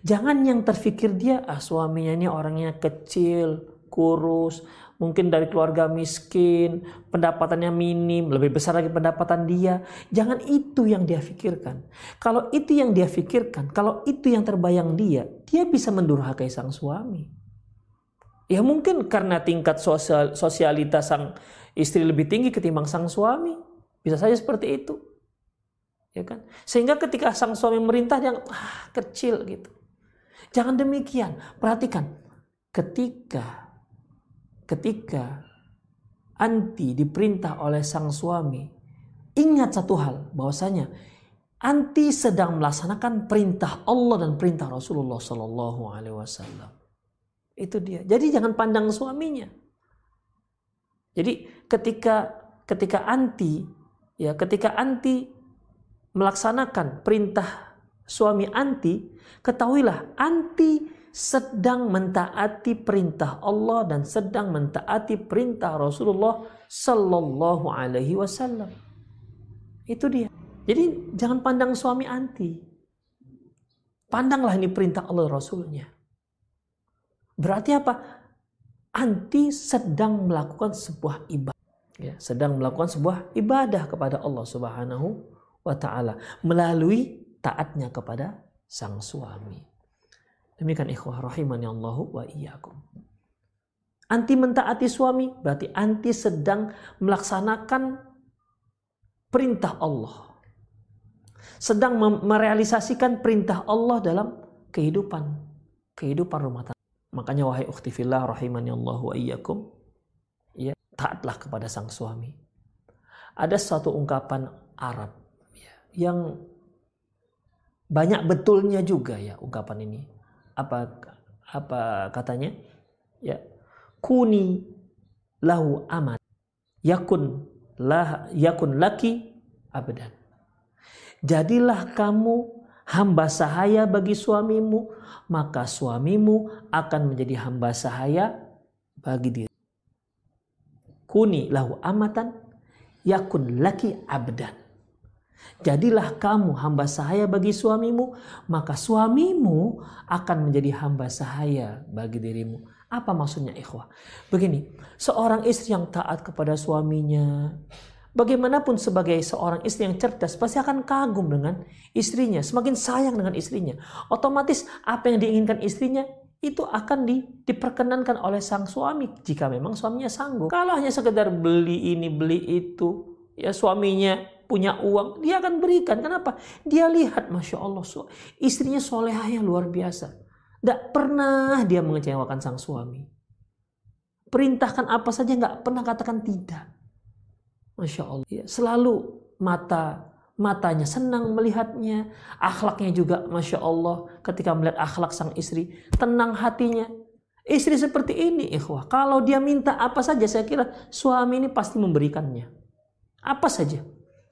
Jangan yang terfikir dia ah suaminya ini orangnya kecil, kurus, mungkin dari keluarga miskin, pendapatannya minim, lebih besar lagi pendapatan dia. Jangan itu yang dia pikirkan. Kalau itu yang dia pikirkan, kalau itu yang terbayang dia, dia bisa mendurhakai sang suami. Ya mungkin karena tingkat sosial, sosialitas sang istri lebih tinggi ketimbang sang suami. Bisa saja seperti itu. Ya kan? Sehingga ketika sang suami merintah dia ah, kecil gitu. Jangan demikian. Perhatikan. Ketika ketika anti diperintah oleh sang suami, ingat satu hal bahwasanya anti sedang melaksanakan perintah Allah dan perintah Rasulullah Shallallahu Alaihi Wasallam. Itu dia. Jadi jangan pandang suaminya. Jadi ketika ketika anti ya ketika anti melaksanakan perintah suami anti, ketahuilah anti sedang mentaati perintah Allah dan sedang mentaati perintah Rasulullah Sallallahu Alaihi Wasallam. Itu dia. Jadi jangan pandang suami anti. Pandanglah ini perintah Allah Rasulnya. Berarti apa? Anti sedang melakukan sebuah ibadah. Ya, sedang melakukan sebuah ibadah kepada Allah Subhanahu wa taala melalui taatnya kepada sang suami. Demikian ikhwah rahimani Allahu wa iyyakum. Anti mentaati suami berarti anti sedang melaksanakan perintah Allah. Sedang merealisasikan perintah Allah dalam kehidupan kehidupan rumah tangga. Makanya wahai ukhti fillah rahimani Allahu wa iyyakum, ya, taatlah kepada sang suami. Ada suatu ungkapan Arab ya, yang banyak betulnya juga ya ungkapan ini apa apa katanya? Ya kuni lahu amat yakun lah yakun laki abadan jadilah kamu hamba sahaya bagi suamimu maka suamimu akan menjadi hamba sahaya bagi diri. Kuni lahu amatan yakun laki abdan Jadilah kamu hamba sahaya bagi suamimu, maka suamimu akan menjadi hamba sahaya bagi dirimu. Apa maksudnya ikhwah? Begini, seorang istri yang taat kepada suaminya, bagaimanapun sebagai seorang istri yang cerdas pasti akan kagum dengan istrinya, semakin sayang dengan istrinya. Otomatis apa yang diinginkan istrinya itu akan di, diperkenankan oleh sang suami jika memang suaminya sanggup. Kalau hanya sekedar beli ini beli itu, ya suaminya punya uang, dia akan berikan. Kenapa? Dia lihat, Masya Allah, istrinya solehah yang luar biasa. Tidak pernah dia mengecewakan sang suami. Perintahkan apa saja nggak pernah katakan tidak. Masya Allah. Ya, selalu mata matanya senang melihatnya. Akhlaknya juga Masya Allah ketika melihat akhlak sang istri. Tenang hatinya. Istri seperti ini ikhwah. Kalau dia minta apa saja saya kira suami ini pasti memberikannya. Apa saja.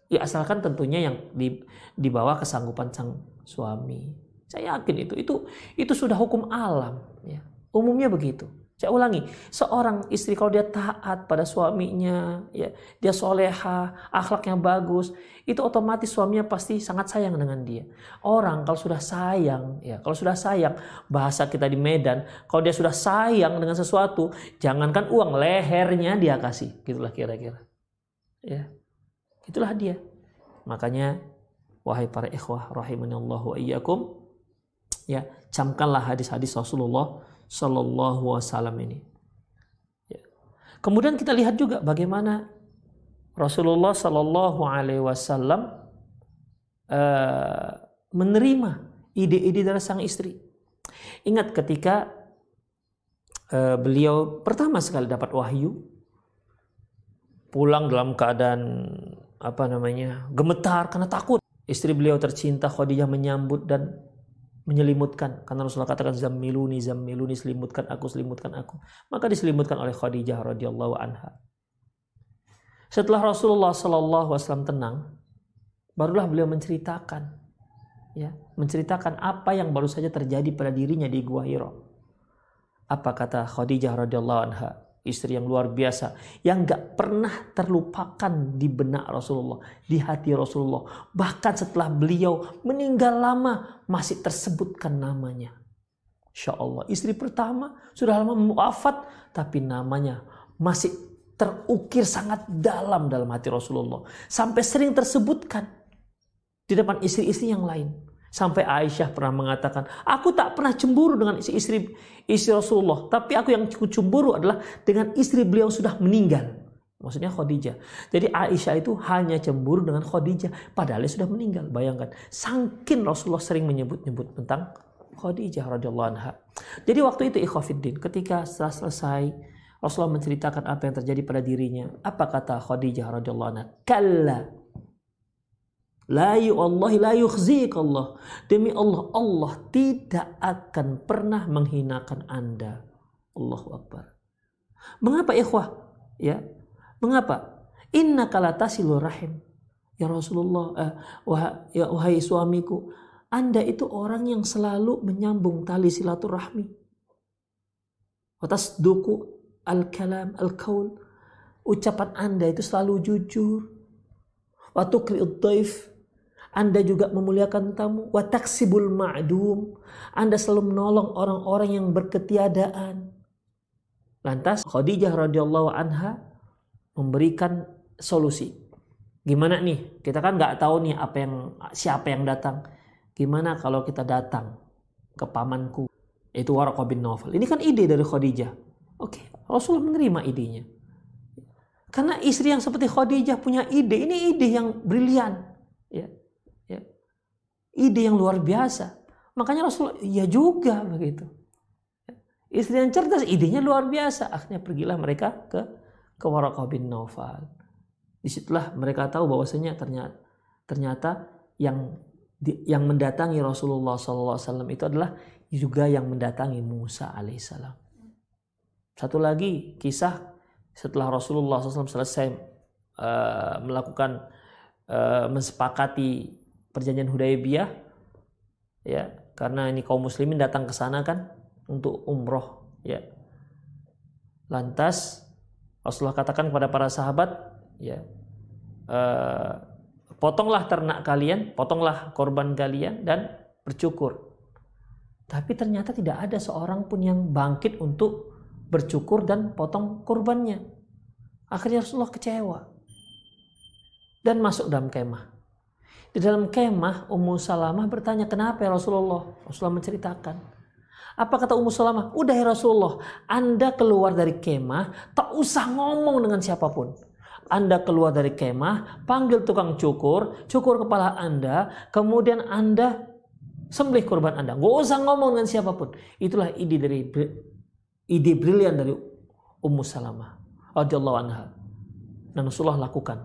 Ya asalkan tentunya yang di, di bawah kesanggupan sang suami. Saya yakin itu itu itu sudah hukum alam ya. Umumnya begitu. Saya ulangi, seorang istri kalau dia taat pada suaminya, ya, dia soleha, akhlaknya bagus, itu otomatis suaminya pasti sangat sayang dengan dia. Orang kalau sudah sayang, ya, kalau sudah sayang, bahasa kita di Medan, kalau dia sudah sayang dengan sesuatu, jangankan uang, lehernya dia kasih, gitulah kira-kira. Ya, Itulah dia. Makanya wahai para ikhwah rahimanallahu iyyakum ya, camkanlah hadis-hadis Rasulullah sallallahu wasallam ini. Ya. Kemudian kita lihat juga bagaimana Rasulullah sallallahu alaihi wasallam uh, menerima ide-ide dari sang istri. Ingat ketika uh, beliau pertama sekali dapat wahyu pulang dalam keadaan apa namanya gemetar karena takut. Istri beliau tercinta Khadijah menyambut dan menyelimutkan. Karena Rasulullah katakan zammiluni zammiluni selimutkan aku selimutkan aku. Maka diselimutkan oleh Khadijah radhiyallahu anha. Setelah Rasulullah wasallam tenang barulah beliau menceritakan ya menceritakan apa yang baru saja terjadi pada dirinya di Gua Hiro apa kata Khadijah radhiyallahu anha istri yang luar biasa yang gak pernah terlupakan di benak Rasulullah di hati Rasulullah. Bahkan setelah beliau meninggal lama masih tersebutkan namanya. Insya Allah istri pertama sudah lama wafat tapi namanya masih terukir sangat dalam dalam hati Rasulullah. Sampai sering tersebutkan di depan istri-istri yang lain Sampai Aisyah pernah mengatakan, aku tak pernah cemburu dengan istri istri Rasulullah, tapi aku yang cemburu adalah dengan istri beliau sudah meninggal. Maksudnya Khadijah. Jadi Aisyah itu hanya cemburu dengan Khadijah, padahal dia sudah meninggal. Bayangkan, sangkin Rasulullah sering menyebut-nyebut tentang Khadijah radhiyallahu anha. Jadi waktu itu ikhwafiddin, ketika setelah selesai Rasulullah menceritakan apa yang terjadi pada dirinya, apa kata Khadijah radhiyallahu anha? Kalla La Allah la yukhzik Allah. Demi Allah, Allah tidak akan pernah menghinakan Anda. Allahu Akbar. Mengapa ikhwah? Ya. Mengapa? Inna kalatasilu rahim. Ya Rasulullah, eh, wah, ya wahai suamiku, Anda itu orang yang selalu menyambung tali silaturahmi. Watas duku al-kalam, al-kaul. Ucapan Anda itu selalu jujur. Waktu kri'ud anda juga memuliakan tamu. Wataksibul ma'dum. Anda selalu menolong orang-orang yang berketiadaan. Lantas Khadijah radhiyallahu anha memberikan solusi. Gimana nih? Kita kan nggak tahu nih apa yang siapa yang datang. Gimana kalau kita datang ke pamanku? Itu Waraqah bin Nawfal. Ini kan ide dari Khadijah. Oke, Rasulullah menerima idenya. Karena istri yang seperti Khadijah punya ide, ini ide yang brilian. Ya ide yang luar biasa. Makanya Rasulullah ya juga begitu. Istri yang cerdas idenya luar biasa. Akhirnya pergilah mereka ke ke Waraqah bin Naufal. Di situlah mereka tahu bahwasanya ternyata ternyata yang yang mendatangi Rasulullah SAW itu adalah juga yang mendatangi Musa alaihissalam. Satu lagi kisah setelah Rasulullah SAW selesai uh, melakukan uh, mensepakati perjanjian Hudaybiyah ya karena ini kaum muslimin datang ke sana kan untuk umroh ya. Lantas Rasulullah katakan kepada para sahabat ya eh, potonglah ternak kalian potonglah korban kalian dan bercukur. Tapi ternyata tidak ada seorang pun yang bangkit untuk bercukur dan potong korbannya akhirnya Rasulullah kecewa dan masuk dalam kemah di dalam kemah Ummu Salamah bertanya kenapa ya Rasulullah? Rasulullah menceritakan. Apa kata Ummu Salamah? Udah ya Rasulullah, Anda keluar dari kemah, tak usah ngomong dengan siapa pun. Anda keluar dari kemah, panggil tukang cukur, cukur kepala Anda, kemudian Anda sembelih korban Anda. Gak usah ngomong dengan siapa pun. Itulah ide dari ide brilian dari Ummu Salamah radhiyallahu anha. Dan Rasulullah lakukan.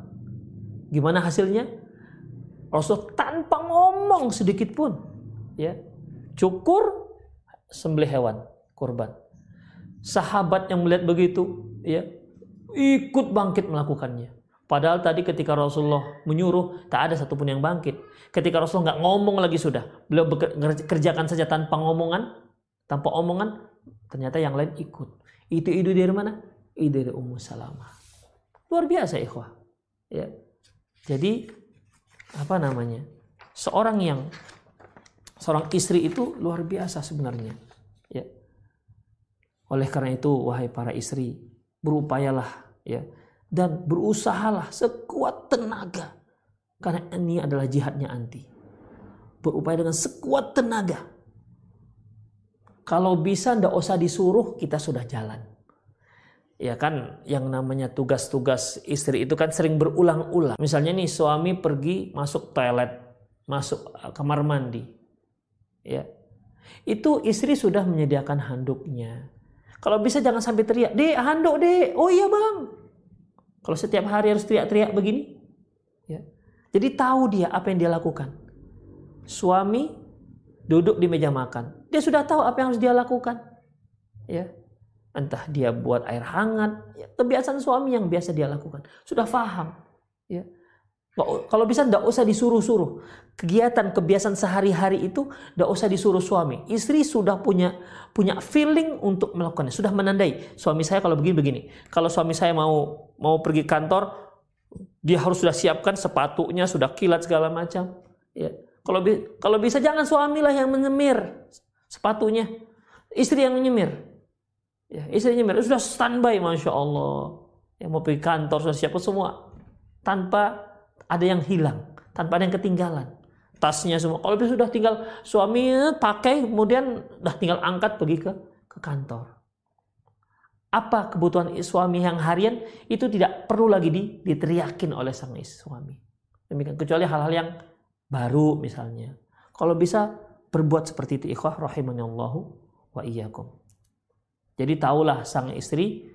Gimana hasilnya? Rasul tanpa ngomong sedikit pun ya. Cukur sembelih hewan kurban. Sahabat yang melihat begitu ya ikut bangkit melakukannya. Padahal tadi ketika Rasulullah menyuruh tak ada satupun yang bangkit. Ketika Rasulullah nggak ngomong lagi sudah. Beliau kerjakan saja tanpa ngomongan tanpa omongan ternyata yang lain ikut. Itu ide dari mana? Ide dari Ummu Salamah. Luar biasa ikhwah. Ya. Jadi apa namanya? Seorang yang seorang istri itu luar biasa sebenarnya. Ya. Oleh karena itu wahai para istri berupayalah ya dan berusahalah sekuat tenaga. Karena ini adalah jihadnya anti. Berupaya dengan sekuat tenaga. Kalau bisa ndak usah disuruh kita sudah jalan ya kan yang namanya tugas-tugas istri itu kan sering berulang-ulang. Misalnya nih suami pergi masuk toilet, masuk uh, kamar mandi. Ya. Itu istri sudah menyediakan handuknya. Kalau bisa jangan sampai teriak, "Dek, handuk, Dek." "Oh iya, Bang." Kalau setiap hari harus teriak-teriak begini, ya. Jadi tahu dia apa yang dia lakukan. Suami duduk di meja makan. Dia sudah tahu apa yang harus dia lakukan. Ya entah dia buat air hangat, ya, kebiasaan suami yang biasa dia lakukan. Sudah paham. Ya. Kalau bisa tidak usah disuruh-suruh. Kegiatan kebiasaan sehari-hari itu tidak usah disuruh suami. Istri sudah punya punya feeling untuk melakukannya, sudah menandai. Suami saya kalau begini-begini. Kalau suami saya mau mau pergi kantor, dia harus sudah siapkan sepatunya, sudah kilat segala macam. Ya. Kalau kalau bisa jangan suamilah yang menyemir sepatunya, istri yang menyemir. Ya, istri menyemir sudah standby, masya Allah. Yang mau pergi kantor sudah siap semua tanpa ada yang hilang, tanpa ada yang ketinggalan. Tasnya semua. Kalau sudah tinggal suami pakai, kemudian udah tinggal angkat pergi ke ke kantor. Apa kebutuhan suami yang harian itu tidak perlu lagi diteriakin oleh sang suami. Demikian kecuali hal-hal yang baru misalnya. Kalau bisa berbuat seperti itu ikhwah rahimahullahu wa iyyakum. Jadi tahulah sang istri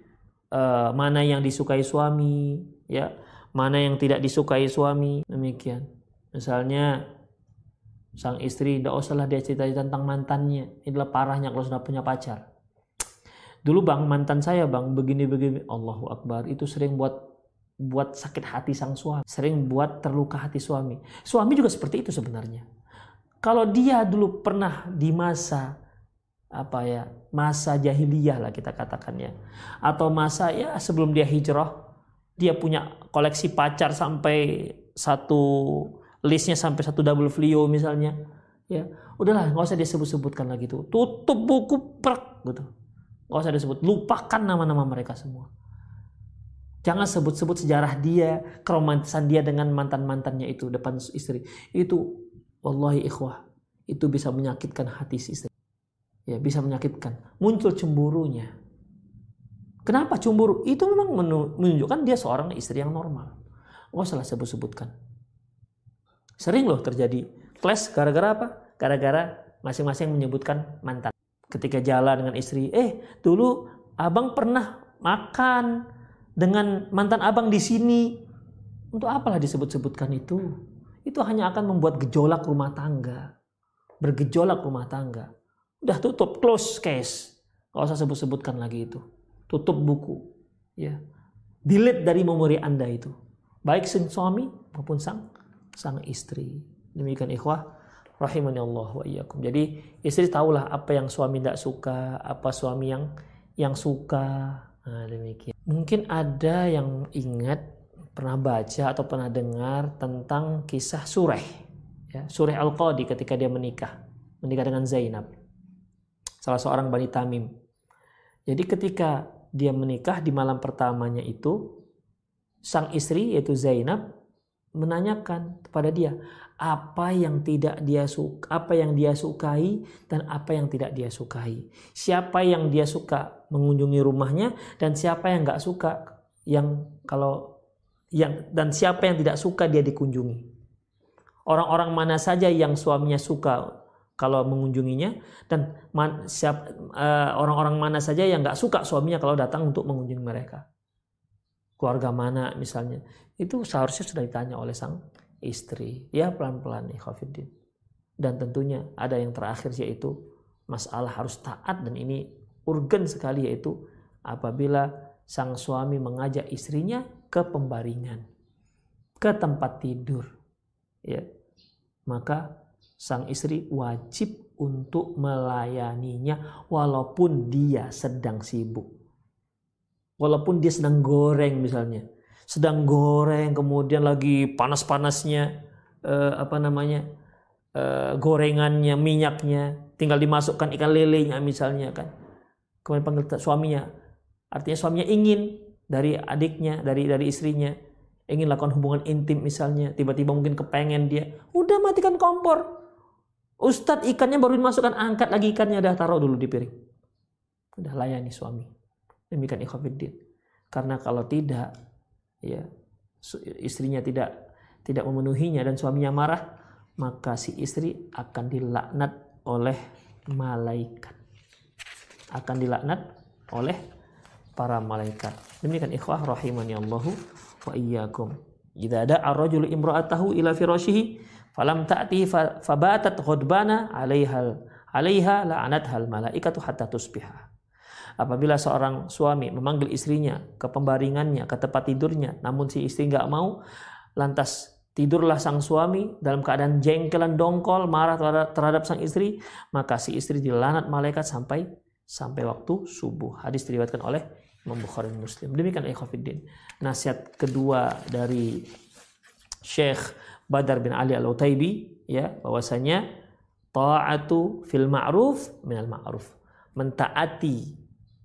uh, mana yang disukai suami, ya, mana yang tidak disukai suami. Demikian. Misalnya sang istri tidak usahlah dia cerita tentang mantannya. Inilah parahnya kalau sudah punya pacar. Dulu bang mantan saya bang begini begini Allahu Akbar. Itu sering buat buat sakit hati sang suami. Sering buat terluka hati suami. Suami juga seperti itu sebenarnya. Kalau dia dulu pernah di masa apa ya masa jahiliyah lah kita katakannya atau masa ya sebelum dia hijrah dia punya koleksi pacar sampai satu listnya sampai satu double folio misalnya ya. Udahlah nggak usah disebut-sebutkan lagi tuh. Tutup buku prak gitu. Nggak usah disebut lupakan nama-nama mereka semua. Jangan sebut-sebut sejarah dia keromantisan dia dengan mantan-mantannya itu depan istri. Itu wallahi ikhwah itu bisa menyakitkan hati istri ya bisa menyakitkan muncul cemburunya Kenapa cemburu? Itu memang menunjukkan dia seorang istri yang normal. Oh salah sebut-sebutkan. Sering loh terjadi clash gara-gara apa? Gara-gara masing-masing menyebutkan mantan. Ketika jalan dengan istri, eh dulu abang pernah makan dengan mantan abang di sini. Untuk apalah disebut-sebutkan itu? Itu hanya akan membuat gejolak rumah tangga. Bergejolak rumah tangga. Udah tutup, close case. Gak usah sebut-sebutkan lagi itu tutup buku, ya, delete dari memori anda itu, baik sang suami maupun sang sang istri. Demikian ikhwah rahimani Allah wa iyyakum. Jadi istri tahulah apa yang suami tidak suka, apa suami yang yang suka. Nah, demikian. Mungkin ada yang ingat pernah baca atau pernah dengar tentang kisah Sureh. Ya, Sureh Al-Qadi ketika dia menikah. Menikah dengan Zainab. Salah seorang Bani Tamim. Jadi ketika dia menikah di malam pertamanya itu sang istri yaitu Zainab menanyakan kepada dia apa yang tidak dia suka, apa yang dia sukai dan apa yang tidak dia sukai. Siapa yang dia suka mengunjungi rumahnya dan siapa yang nggak suka yang kalau yang dan siapa yang tidak suka dia dikunjungi. Orang-orang mana saja yang suaminya suka kalau mengunjunginya dan siap uh, orang-orang mana saja yang nggak suka suaminya kalau datang untuk mengunjungi mereka. Keluarga mana misalnya. Itu seharusnya sudah ditanya oleh sang istri. Ya pelan-pelan nih Khafiddin dan tentunya ada yang terakhir yaitu masalah harus taat dan ini urgen sekali yaitu apabila sang suami mengajak istrinya ke pembaringan ke tempat tidur. Ya maka sang istri wajib untuk melayaninya walaupun dia sedang sibuk. Walaupun dia sedang goreng misalnya. Sedang goreng kemudian lagi panas-panasnya eh, apa namanya? Eh, gorengannya, minyaknya, tinggal dimasukkan ikan lelenya misalnya kan. Kemudian panggil suaminya. Artinya suaminya ingin dari adiknya, dari dari istrinya ingin lakukan hubungan intim misalnya, tiba-tiba mungkin kepengen dia, udah matikan kompor, Ustadz ikannya baru dimasukkan, angkat lagi ikannya, dah taruh dulu di piring. Udah layani suami. Demikian ikhwafiddin. Karena kalau tidak, ya istrinya tidak tidak memenuhinya dan suaminya marah, maka si istri akan dilaknat oleh malaikat. Akan dilaknat oleh para malaikat. Demikian ikhwah rahimani Allahu wa iyyakum. Jika ada ar-rajulu imra'atahu ila firashihi falam ta'ti fabatat ghadbana 'alaihal 'alaiha hal malaikatu hatta tusbiha. Apabila seorang suami memanggil istrinya ke pembaringannya, ke tempat tidurnya, namun si istri nggak mau, lantas tidurlah sang suami dalam keadaan jengkelan dongkol, marah terhadap, terhadap sang istri, maka si istri dilanat malaikat sampai sampai waktu subuh. Hadis diriwayatkan oleh Imam Bukhari Muslim. Demikian ikhwatiddin. Nasihat kedua dari Syekh Badar bin Ali Al-Utaibi ya bahwasanya ta'atu fil ma'ruf minal ma'ruf. Mentaati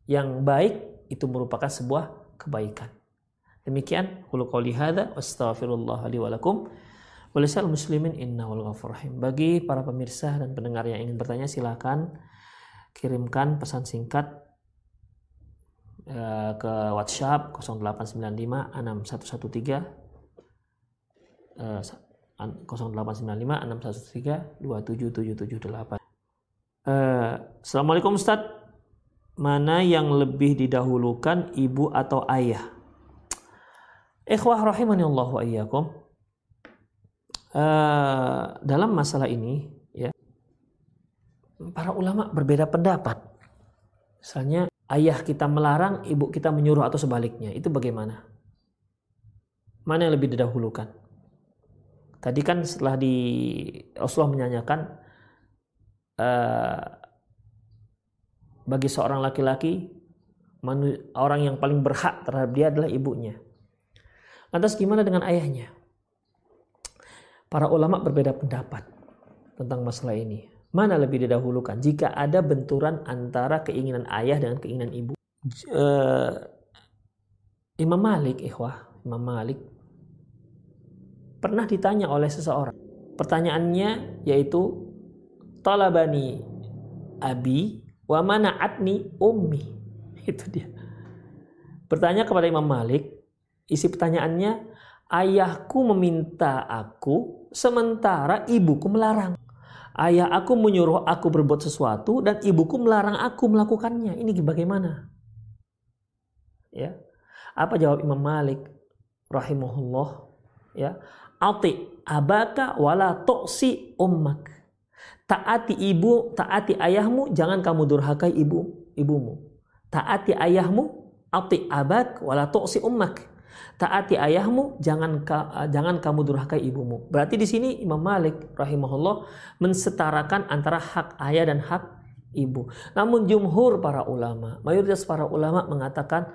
yang baik itu merupakan sebuah kebaikan. Demikian qul qouli hadza wastaghfirullah li wa lakum. Walisal muslimin innahul ghafur rahim. Bagi para pemirsa dan pendengar yang ingin bertanya silakan kirimkan pesan singkat uh, ke WhatsApp 0895 6113 uh, 0895 613 27778. Uh, Assalamualaikum Ustaz. Mana yang lebih didahulukan ibu atau ayah? Ikhwah rahimani Allah wa iyyakum. Uh, dalam masalah ini ya para ulama berbeda pendapat. Misalnya ayah kita melarang, ibu kita menyuruh atau sebaliknya. Itu bagaimana? Mana yang lebih didahulukan? Tadi kan setelah di Rasulullah menyanyikan uh, bagi seorang laki-laki orang yang paling berhak terhadap dia adalah ibunya. Lantas gimana dengan ayahnya? Para ulama berbeda pendapat tentang masalah ini. Mana lebih didahulukan? Jika ada benturan antara keinginan ayah dengan keinginan ibu. Uh, Imam Malik, ikhwah, Imam Malik pernah ditanya oleh seseorang. Pertanyaannya yaitu talabani abi wa mana'atni ummi. *laughs* Itu dia. Bertanya kepada Imam Malik, Isi pertanyaannya, ayahku meminta aku sementara ibuku melarang. Ayah aku menyuruh aku berbuat sesuatu dan ibuku melarang aku melakukannya. Ini bagaimana? Ya. Apa jawab Imam Malik rahimahullah? Ya. Ati abaka wala toksi ummak. Taati ibu, taati ayahmu, jangan kamu durhakai ibu, ibumu. Taati ayahmu, ati abak wala toksi ummak taati ayahmu, jangan ka, jangan kamu durhakai ibumu. Berarti di sini Imam Malik rahimahullah mensetarakan antara hak ayah dan hak ibu. Namun jumhur para ulama, mayoritas para ulama mengatakan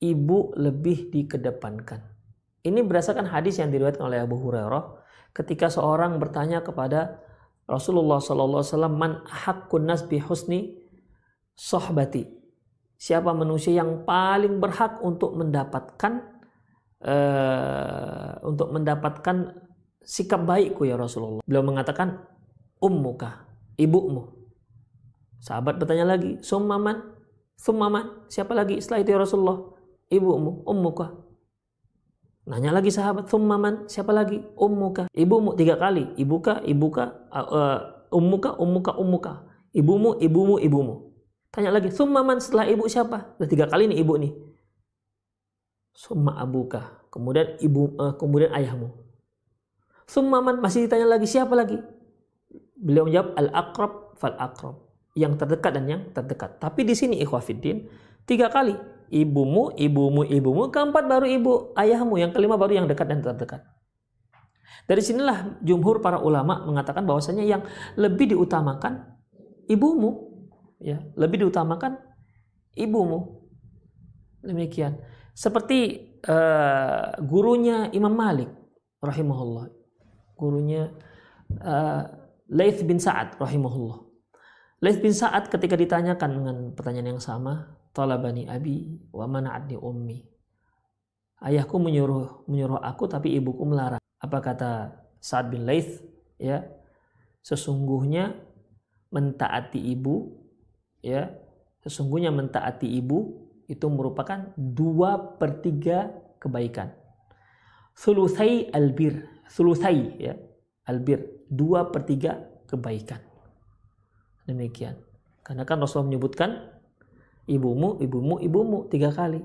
ibu lebih dikedepankan. Ini berdasarkan hadis yang diriwayatkan oleh Abu Hurairah ketika seorang bertanya kepada Rasulullah SAW, man hakun nas bi husni sohbati. Siapa manusia yang paling berhak untuk mendapatkan uh, untuk mendapatkan sikap baikku ya Rasulullah. Beliau mengatakan ummuka, ibumu. Sahabat bertanya lagi, summaman, summaman, siapa lagi setelah itu ya Rasulullah? Ibumu, ummuka. Nanya lagi sahabat, summaman, siapa lagi? Ummuka, ibumu tiga kali, ibuka, ibuka, uh, ummuka, ummuka, ummuka. Ibumu, ibumu, ibumu. Tanya lagi, summaman setelah ibu siapa? Udah tiga kali nih ibu nih summa abuka, kemudian ibu uh, kemudian ayahmu. Summaman masih ditanya lagi siapa lagi? Beliau menjawab al akrab fal akrab, yang terdekat dan yang terdekat. Tapi di sini ikhwafiddin tiga kali ibumu, ibumu, ibumu, keempat baru ibu ayahmu, yang kelima baru yang dekat dan terdekat. Dari sinilah jumhur para ulama mengatakan bahwasanya yang lebih diutamakan ibumu, ya lebih diutamakan ibumu. Demikian. Seperti uh, gurunya Imam Malik rahimahullah. Gurunya uh, Laith bin Sa'ad rahimahullah. Laith bin Sa'ad ketika ditanyakan dengan pertanyaan yang sama, talabani abi wa mana'adni ummi. Ayahku menyuruh menyuruh aku tapi ibuku melarang. Apa kata Sa'ad bin Laith? Ya, sesungguhnya mentaati ibu, ya, sesungguhnya mentaati ibu itu merupakan dua per tiga kebaikan. Sulusai albir, sulusai ya, albir dua per tiga kebaikan. Demikian. Karena kan Rasulullah menyebutkan ibumu, ibumu, ibumu tiga kali.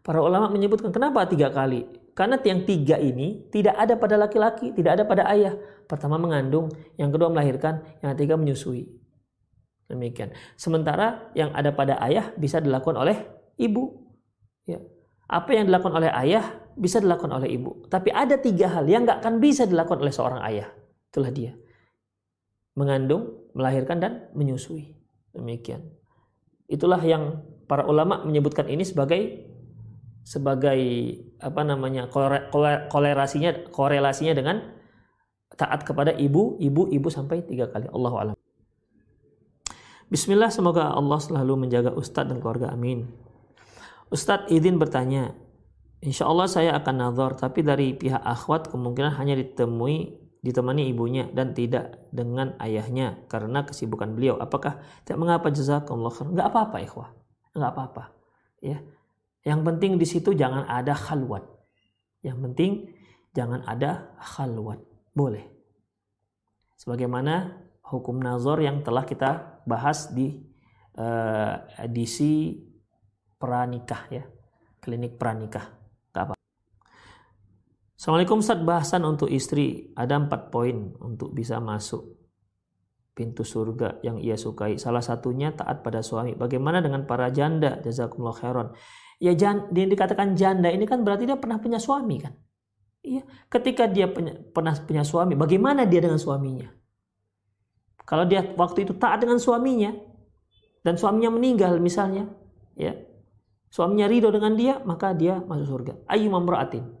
Para ulama menyebutkan kenapa tiga kali? Karena yang tiga ini tidak ada pada laki-laki, tidak ada pada ayah. Pertama mengandung, yang kedua melahirkan, yang ketiga menyusui. Demikian. Sementara yang ada pada ayah bisa dilakukan oleh ibu. Ya. Apa yang dilakukan oleh ayah bisa dilakukan oleh ibu. Tapi ada tiga hal yang nggak akan bisa dilakukan oleh seorang ayah. Itulah dia. Mengandung, melahirkan, dan menyusui. Demikian. Itulah yang para ulama menyebutkan ini sebagai sebagai apa namanya korelasinya korelasinya dengan taat kepada ibu, ibu, ibu sampai tiga kali. Allah alam. Bismillah, semoga Allah selalu menjaga Ustadz dan keluarga. Amin. Ustadz izin bertanya, Insya Allah saya akan nazar, tapi dari pihak akhwat kemungkinan hanya ditemui ditemani ibunya dan tidak dengan ayahnya karena kesibukan beliau. Apakah tidak mengapa jazakumullah khair? Enggak apa-apa ikhwah. Enggak apa-apa. Ya. Yang penting di situ jangan ada khalwat. Yang penting jangan ada khalwat. Boleh. Sebagaimana hukum nazar yang telah kita bahas di uh, edisi pranikah ya klinik pranikah Assalamualaikum Ustaz. Bahasan untuk istri ada empat poin untuk bisa masuk pintu surga yang ia sukai. Salah satunya taat pada suami. Bagaimana dengan para janda? Jazakumullah khairan. Ya jan, dia dikatakan janda ini kan berarti dia pernah punya suami kan? Iya. Ketika dia punya, pernah punya suami bagaimana dia dengan suaminya? Kalau dia waktu itu taat dengan suaminya dan suaminya meninggal misalnya ya suaminya ridho dengan dia, maka dia masuk surga. Ayu mamra'atin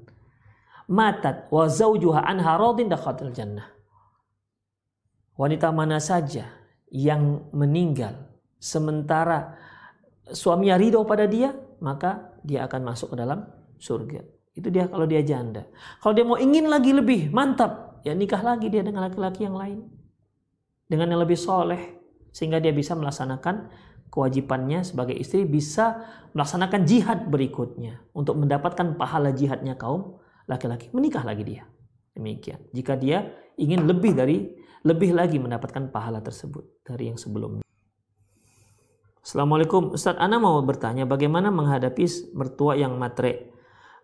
matat wa zawjuha anha radin dakhatil jannah. Wanita mana saja yang meninggal sementara suaminya ridho pada dia, maka dia akan masuk ke dalam surga. Itu dia kalau dia janda. Kalau dia mau ingin lagi lebih mantap, ya nikah lagi dia dengan laki-laki yang lain. Dengan yang lebih soleh. Sehingga dia bisa melaksanakan kewajibannya sebagai istri bisa melaksanakan jihad berikutnya untuk mendapatkan pahala jihadnya kaum laki-laki menikah lagi dia demikian jika dia ingin lebih dari lebih lagi mendapatkan pahala tersebut dari yang sebelumnya Assalamualaikum Ustaz Ana mau bertanya bagaimana menghadapi mertua yang matre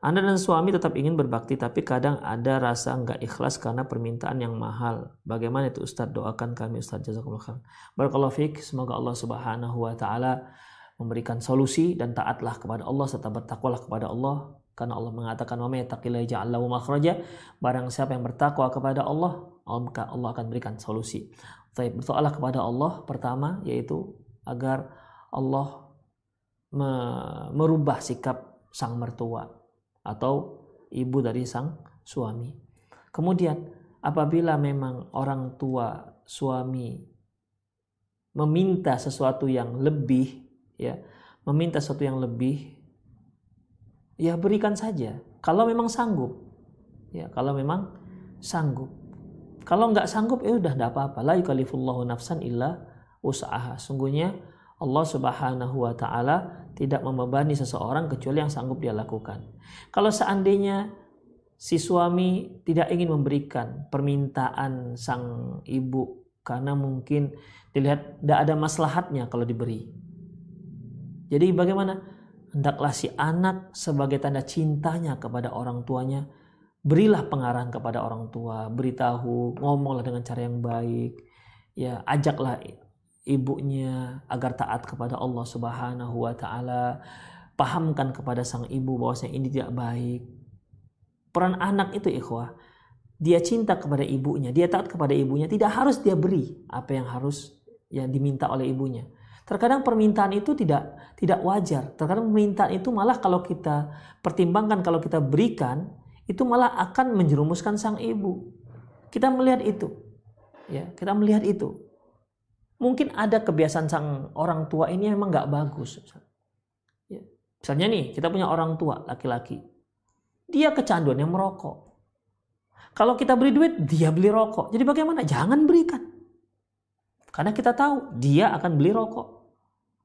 anda dan suami tetap ingin berbakti tapi kadang ada rasa nggak ikhlas karena permintaan yang mahal. Bagaimana itu Ustadz? Doakan kami Ustadz jazakumullah khair. Barakallahu fiik. Semoga Allah Subhanahu wa taala memberikan solusi dan taatlah kepada Allah serta bertakwalah kepada Allah karena Allah mengatakan wa may yattaqillaha ja'al makhraja. Barang siapa yang bertakwa kepada Allah, maka Allah akan berikan solusi. Baik, berdoalah kepada Allah pertama yaitu agar Allah merubah sikap sang mertua atau ibu dari sang suami. Kemudian apabila memang orang tua suami meminta sesuatu yang lebih ya, meminta sesuatu yang lebih ya berikan saja kalau memang sanggup. Ya, kalau memang sanggup. Kalau nggak sanggup ya udah tidak apa-apa. La yukallifullahu nafsan illa usaha. Sungguhnya Allah Subhanahu wa taala tidak membebani seseorang kecuali yang sanggup dia lakukan. Kalau seandainya si suami tidak ingin memberikan permintaan sang ibu karena mungkin dilihat tidak ada maslahatnya kalau diberi. Jadi bagaimana? Hendaklah si anak sebagai tanda cintanya kepada orang tuanya berilah pengarahan kepada orang tua, beritahu, ngomonglah dengan cara yang baik, ya ajaklah ibunya agar taat kepada Allah Subhanahu wa taala, pahamkan kepada sang ibu bahwasanya ini tidak baik. Peran anak itu ikhwah, dia cinta kepada ibunya, dia taat kepada ibunya, tidak harus dia beri apa yang harus yang diminta oleh ibunya. Terkadang permintaan itu tidak tidak wajar. Terkadang permintaan itu malah kalau kita pertimbangkan kalau kita berikan itu malah akan menjerumuskan sang ibu. Kita melihat itu. Ya, kita melihat itu mungkin ada kebiasaan sang orang tua ini memang nggak bagus. Ya. Misalnya nih, kita punya orang tua laki-laki. Dia kecanduan yang merokok. Kalau kita beri duit, dia beli rokok. Jadi bagaimana? Jangan berikan. Karena kita tahu dia akan beli rokok.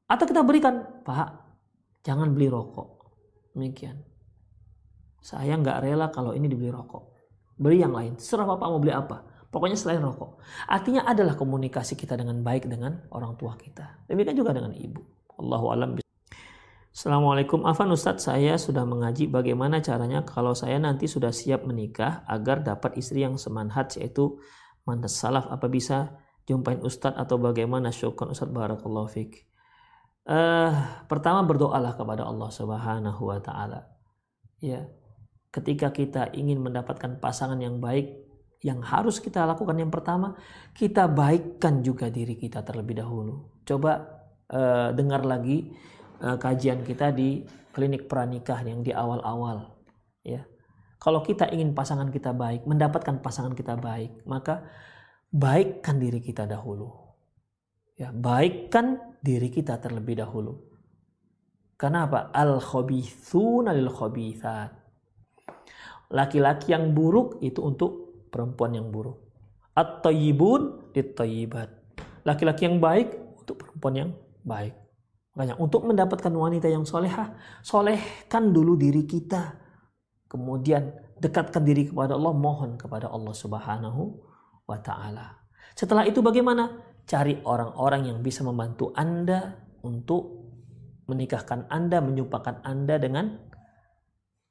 Atau kita berikan, Pak, jangan beli rokok. Demikian. Saya nggak rela kalau ini dibeli rokok. Beli yang lain. Serah Bapak mau beli apa. Pokoknya selain rokok. Artinya adalah komunikasi kita dengan baik dengan orang tua kita. Demikian juga dengan ibu. Allahu alam. Assalamualaikum Afan Ustadz saya sudah mengaji bagaimana caranya kalau saya nanti sudah siap menikah agar dapat istri yang semanhat yaitu mantas salaf apa bisa jumpain Ustadz atau bagaimana syukur Ustadz Barakallahu Fik uh, pertama berdoalah kepada Allah Subhanahu Wa Taala. Ya ketika kita ingin mendapatkan pasangan yang baik yang harus kita lakukan yang pertama kita baikkan juga diri kita terlebih dahulu. Coba uh, dengar lagi uh, kajian kita di klinik pranikah yang di awal-awal. Ya kalau kita ingin pasangan kita baik mendapatkan pasangan kita baik maka baikkan diri kita dahulu ya baikkan diri kita terlebih dahulu karena apa al khabithuna lil khabithat Laki-laki yang buruk itu untuk perempuan yang buruk. At-tayyibun lit-tayyibat. Laki-laki yang baik untuk perempuan yang baik. Makanya untuk mendapatkan wanita yang solehah, solehkan dulu diri kita. Kemudian dekatkan diri kepada Allah, mohon kepada Allah Subhanahu wa taala. Setelah itu bagaimana? Cari orang-orang yang bisa membantu Anda untuk menikahkan Anda, menyupakan Anda dengan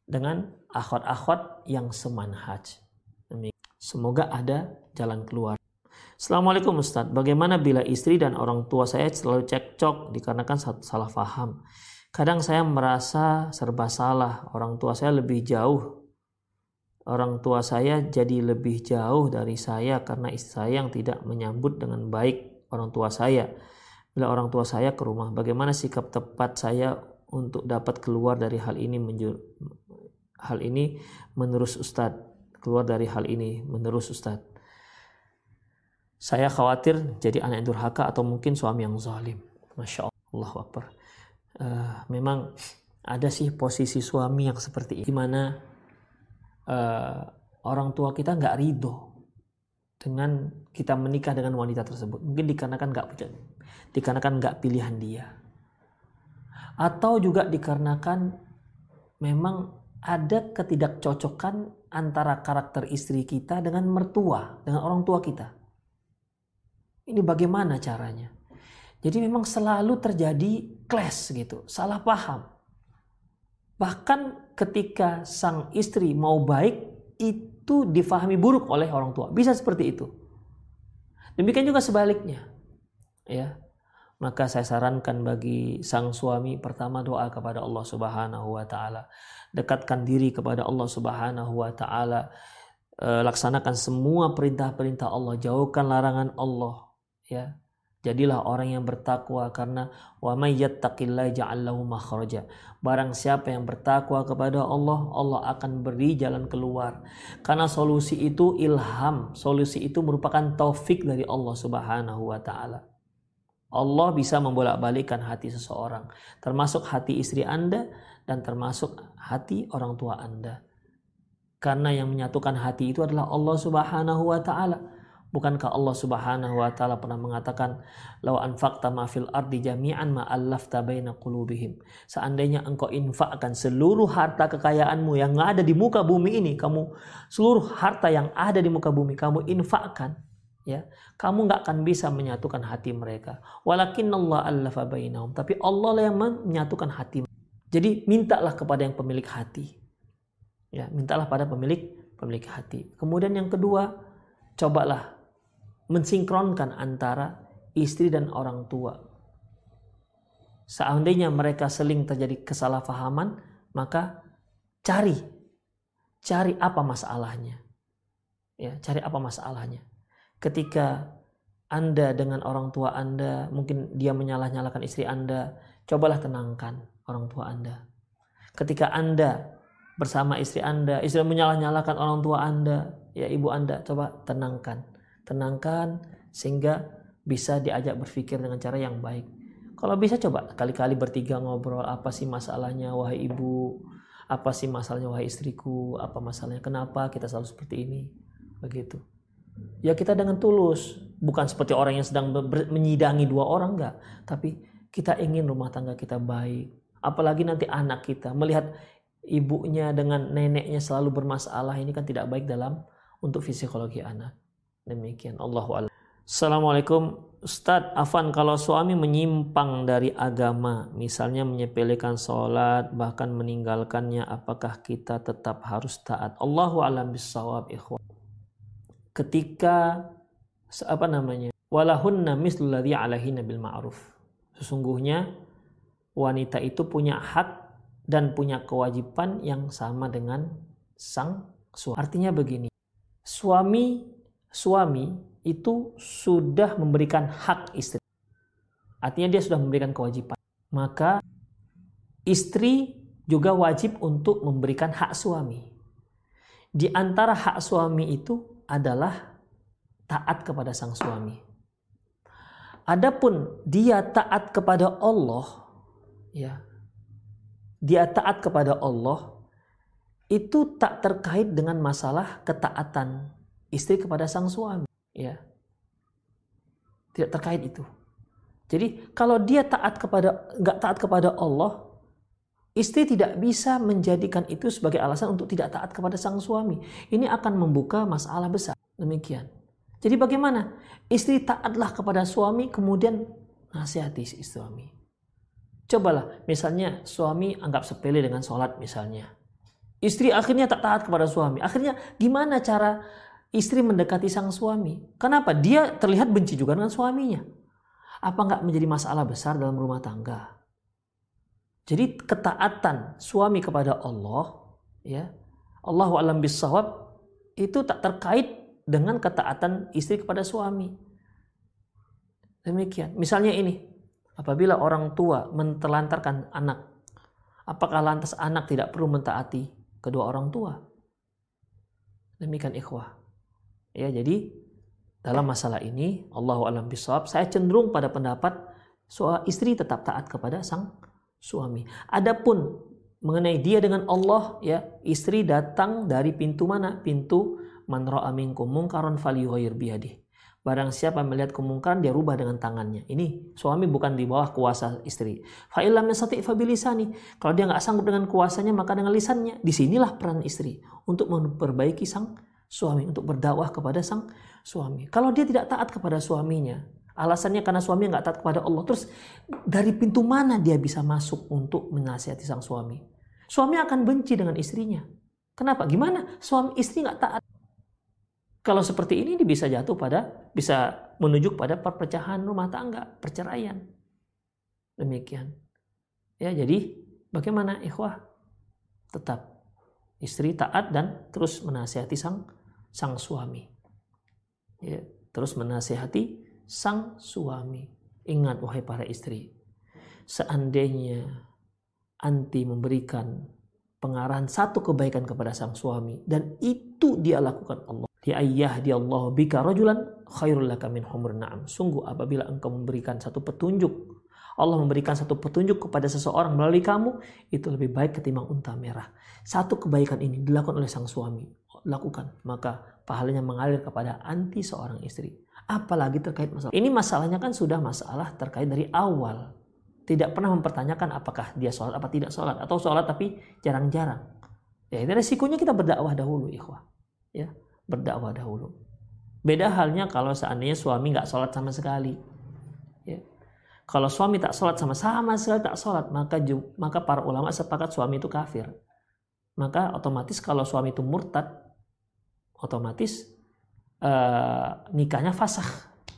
dengan akhwat-akhwat yang semanhaj. Semoga ada jalan keluar. Assalamualaikum Ustaz, bagaimana bila istri dan orang tua saya selalu cekcok dikarenakan salah faham? Kadang saya merasa serba salah, orang tua saya lebih jauh. Orang tua saya jadi lebih jauh dari saya karena istri saya yang tidak menyambut dengan baik orang tua saya. Bila orang tua saya ke rumah, bagaimana sikap tepat saya untuk dapat keluar dari hal ini hal ini menerus Ustadz? Keluar dari hal ini menerus Ustadz. Saya khawatir jadi anak yang durhaka atau mungkin suami yang zalim. Masya Allah. Akbar. Uh, memang ada sih posisi suami yang seperti ini. Di mana uh, orang tua kita nggak ridho dengan kita menikah dengan wanita tersebut mungkin dikarenakan nggak dikarenakan nggak pilihan dia atau juga dikarenakan memang ada ketidakcocokan antara karakter istri kita dengan mertua, dengan orang tua kita. Ini bagaimana caranya? Jadi memang selalu terjadi clash gitu, salah paham. Bahkan ketika sang istri mau baik, itu difahami buruk oleh orang tua. Bisa seperti itu. Demikian juga sebaliknya. Ya. Maka saya sarankan bagi sang suami pertama doa kepada Allah Subhanahu wa taala dekatkan diri kepada Allah Subhanahu wa taala e, laksanakan semua perintah-perintah Allah jauhkan larangan Allah ya jadilah orang yang bertakwa karena wa may yattaqillaha ja'al lahu makhraja. Barang siapa yang bertakwa kepada Allah Allah akan beri jalan keluar. Karena solusi itu ilham. Solusi itu merupakan taufik dari Allah Subhanahu wa taala. Allah bisa membolak-balikan hati seseorang, termasuk hati istri Anda dan termasuk hati orang tua Anda. Karena yang menyatukan hati itu adalah Allah Subhanahu wa taala. Bukankah Allah Subhanahu wa taala pernah mengatakan, "Law anfaqta ma fil ardi jami'an ma allafta baina qulubihim." Seandainya engkau infakkan seluruh harta kekayaanmu yang ada di muka bumi ini, kamu seluruh harta yang ada di muka bumi kamu infakkan, ya kamu nggak akan bisa menyatukan hati mereka. Walakin Allah allafa bainahum. Tapi Allah lah yang menyatukan hati. Jadi mintalah kepada yang pemilik hati. Ya mintalah pada pemilik pemilik hati. Kemudian yang kedua cobalah mensinkronkan antara istri dan orang tua seandainya mereka seling terjadi kesalahpahaman maka cari cari apa masalahnya ya cari apa masalahnya ketika Anda dengan orang tua Anda, mungkin dia menyalah-nyalakan istri Anda, cobalah tenangkan orang tua Anda. Ketika Anda bersama istri Anda, istri menyalah-nyalakan orang tua Anda, ya ibu Anda, coba tenangkan. Tenangkan sehingga bisa diajak berpikir dengan cara yang baik. Kalau bisa coba kali-kali bertiga ngobrol, apa sih masalahnya wahai ibu? Apa sih masalahnya wahai istriku? Apa masalahnya? Kenapa kita selalu seperti ini? Begitu ya kita dengan tulus bukan seperti orang yang sedang menyidangi dua orang enggak tapi kita ingin rumah tangga kita baik apalagi nanti anak kita melihat ibunya dengan neneknya selalu bermasalah ini kan tidak baik dalam untuk psikologi anak demikian. Allahu a'lam. Assalamualaikum. Ustadz Afan kalau suami menyimpang dari agama misalnya menyepelekan sholat bahkan meninggalkannya apakah kita tetap harus taat? Allahu alam bisawab ikhwan. Ketika apa namanya walahunna bil ma'ruf. Sesungguhnya wanita itu punya hak dan punya kewajiban yang sama dengan sang suami. Artinya begini, suami suami itu sudah memberikan hak istri. Artinya dia sudah memberikan kewajiban. Maka istri juga wajib untuk memberikan hak suami. Di antara hak suami itu adalah taat kepada sang suami. Adapun dia taat kepada Allah, ya, dia taat kepada Allah itu tak terkait dengan masalah ketaatan istri kepada sang suami, ya, tidak terkait itu. Jadi kalau dia taat kepada nggak taat kepada Allah, istri tidak bisa menjadikan itu sebagai alasan untuk tidak taat kepada sang suami. Ini akan membuka masalah besar. Demikian. Jadi bagaimana? Istri taatlah kepada suami kemudian nasihati si suami. Cobalah misalnya suami anggap sepele dengan sholat misalnya. Istri akhirnya tak taat kepada suami. Akhirnya gimana cara istri mendekati sang suami? Kenapa? Dia terlihat benci juga dengan suaminya. Apa nggak menjadi masalah besar dalam rumah tangga? Jadi ketaatan suami kepada Allah, ya Allah alam bisawab itu tak terkait dengan ketaatan istri kepada suami. Demikian. Misalnya ini, apabila orang tua mentelantarkan anak, apakah lantas anak tidak perlu mentaati kedua orang tua? Demikian ikhwah. Ya, jadi dalam masalah ini Allah alam bisawab, saya cenderung pada pendapat soal istri tetap taat kepada sang suami. Adapun mengenai dia dengan Allah ya istri datang dari pintu mana pintu man ra'a minkum mungkaron falyughayyir biyadih. Barang siapa melihat kemungkaran dia rubah dengan tangannya. Ini suami bukan di bawah kuasa istri. Fa illam yastati fa bilisani. Kalau dia nggak sanggup dengan kuasanya maka dengan lisannya. Di sinilah peran istri untuk memperbaiki sang suami, untuk berdakwah kepada sang suami. Kalau dia tidak taat kepada suaminya, alasannya karena suami nggak taat kepada Allah. Terus dari pintu mana dia bisa masuk untuk menasihati sang suami? Suami akan benci dengan istrinya. Kenapa? Gimana? Suami istri nggak taat. Kalau seperti ini bisa jatuh pada bisa menuju pada perpecahan rumah tangga, perceraian. Demikian. Ya, jadi bagaimana ikhwah? Tetap istri taat dan terus menasihati sang sang suami. Ya, terus menasihati sang suami. Ingat wahai para istri, seandainya anti memberikan pengarahan satu kebaikan kepada sang suami dan itu dia lakukan Allah Ya ayah dia Allah bika rajulan khairul laka min humur na'am. Sungguh apabila engkau memberikan satu petunjuk, Allah memberikan satu petunjuk kepada seseorang melalui kamu, itu lebih baik ketimbang unta merah. Satu kebaikan ini dilakukan oleh sang suami. Lakukan, maka pahalanya mengalir kepada anti seorang istri. Apalagi terkait masalah. Ini masalahnya kan sudah masalah terkait dari awal. Tidak pernah mempertanyakan apakah dia sholat apa tidak sholat. Atau sholat tapi jarang-jarang. Ya ini resikonya kita berdakwah dahulu ikhwah. Ya, berdakwah dahulu. Beda halnya kalau seandainya suami nggak sholat sama sekali. Ya. Kalau suami tak sholat sama sama sekali tak sholat, maka maka para ulama sepakat suami itu kafir. Maka otomatis kalau suami itu murtad, otomatis uh, nikahnya fasah,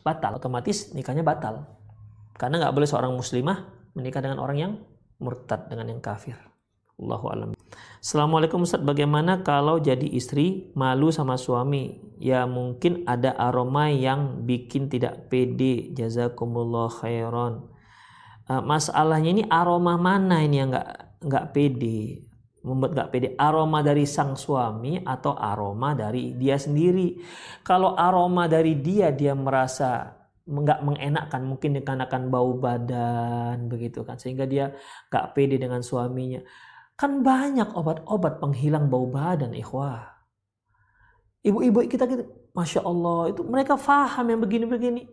batal. Otomatis nikahnya batal. Karena nggak boleh seorang muslimah menikah dengan orang yang murtad dengan yang kafir. Allahu alam. Assalamualaikum Ustaz, bagaimana kalau jadi istri malu sama suami? Ya mungkin ada aroma yang bikin tidak pede. Jazakumullah khairan. Uh, masalahnya ini aroma mana ini yang nggak nggak pede? Membuat nggak pede. Aroma dari sang suami atau aroma dari dia sendiri? Kalau aroma dari dia dia merasa nggak mengenakkan mungkin dikarenakan bau badan begitu kan sehingga dia nggak pede dengan suaminya Kan banyak obat-obat penghilang bau badan, ikhwah. Ibu-ibu kita, kita, Masya Allah, itu mereka faham yang begini-begini.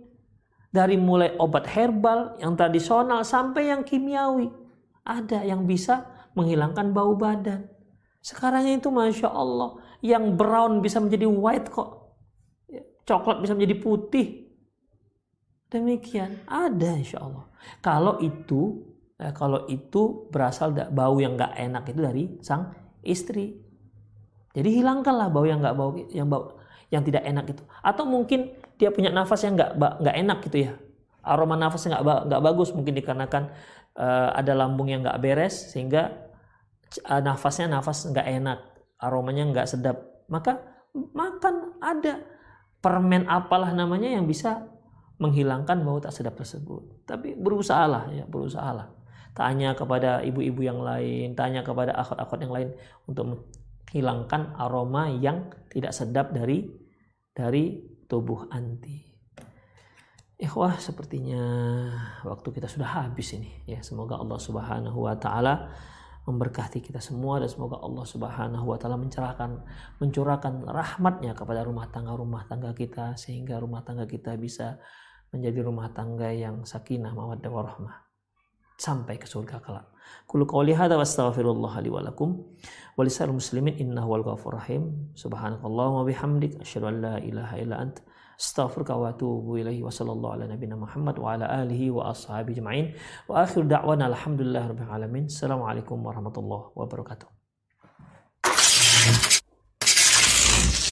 Dari mulai obat herbal, yang tradisional, sampai yang kimiawi. Ada yang bisa menghilangkan bau badan. Sekarang itu Masya Allah, yang brown bisa menjadi white kok. Coklat bisa menjadi putih. Demikian, ada insya Allah. Kalau itu Nah, kalau itu berasal dari bau yang nggak enak itu dari sang istri. Jadi hilangkanlah bau yang nggak bau yang bau yang tidak enak itu. Atau mungkin dia punya nafas yang nggak nggak enak gitu ya. Aroma nafasnya nggak nggak bagus mungkin dikarenakan uh, ada lambung yang nggak beres sehingga uh, nafasnya nafas nggak enak, aromanya nggak sedap, maka makan ada permen apalah namanya yang bisa menghilangkan bau tak sedap tersebut. Tapi berusahalah ya, berusahalah. Tanya kepada ibu-ibu yang lain, tanya kepada akhwat-akhwat yang lain untuk menghilangkan aroma yang tidak sedap dari dari tubuh anti. Ikhwah sepertinya waktu kita sudah habis ini ya semoga Allah Subhanahu wa taala memberkati kita semua dan semoga Allah Subhanahu wa taala mencerahkan mencurahkan rahmatnya kepada rumah tangga rumah tangga kita sehingga rumah tangga kita bisa menjadi rumah tangga yang sakinah mawaddah warahmah sampai ke surga kelak. Qul qawli hadza wastaghfirullah li wa lakum wa muslimin innahu wal ghafurur rahim. Subhanakallahumma bihamdik asyhadu an la ilaha illa anta wa Muhammad wa ala alihi wa ashabi assalamualaikum warahmatullahi wabarakatuh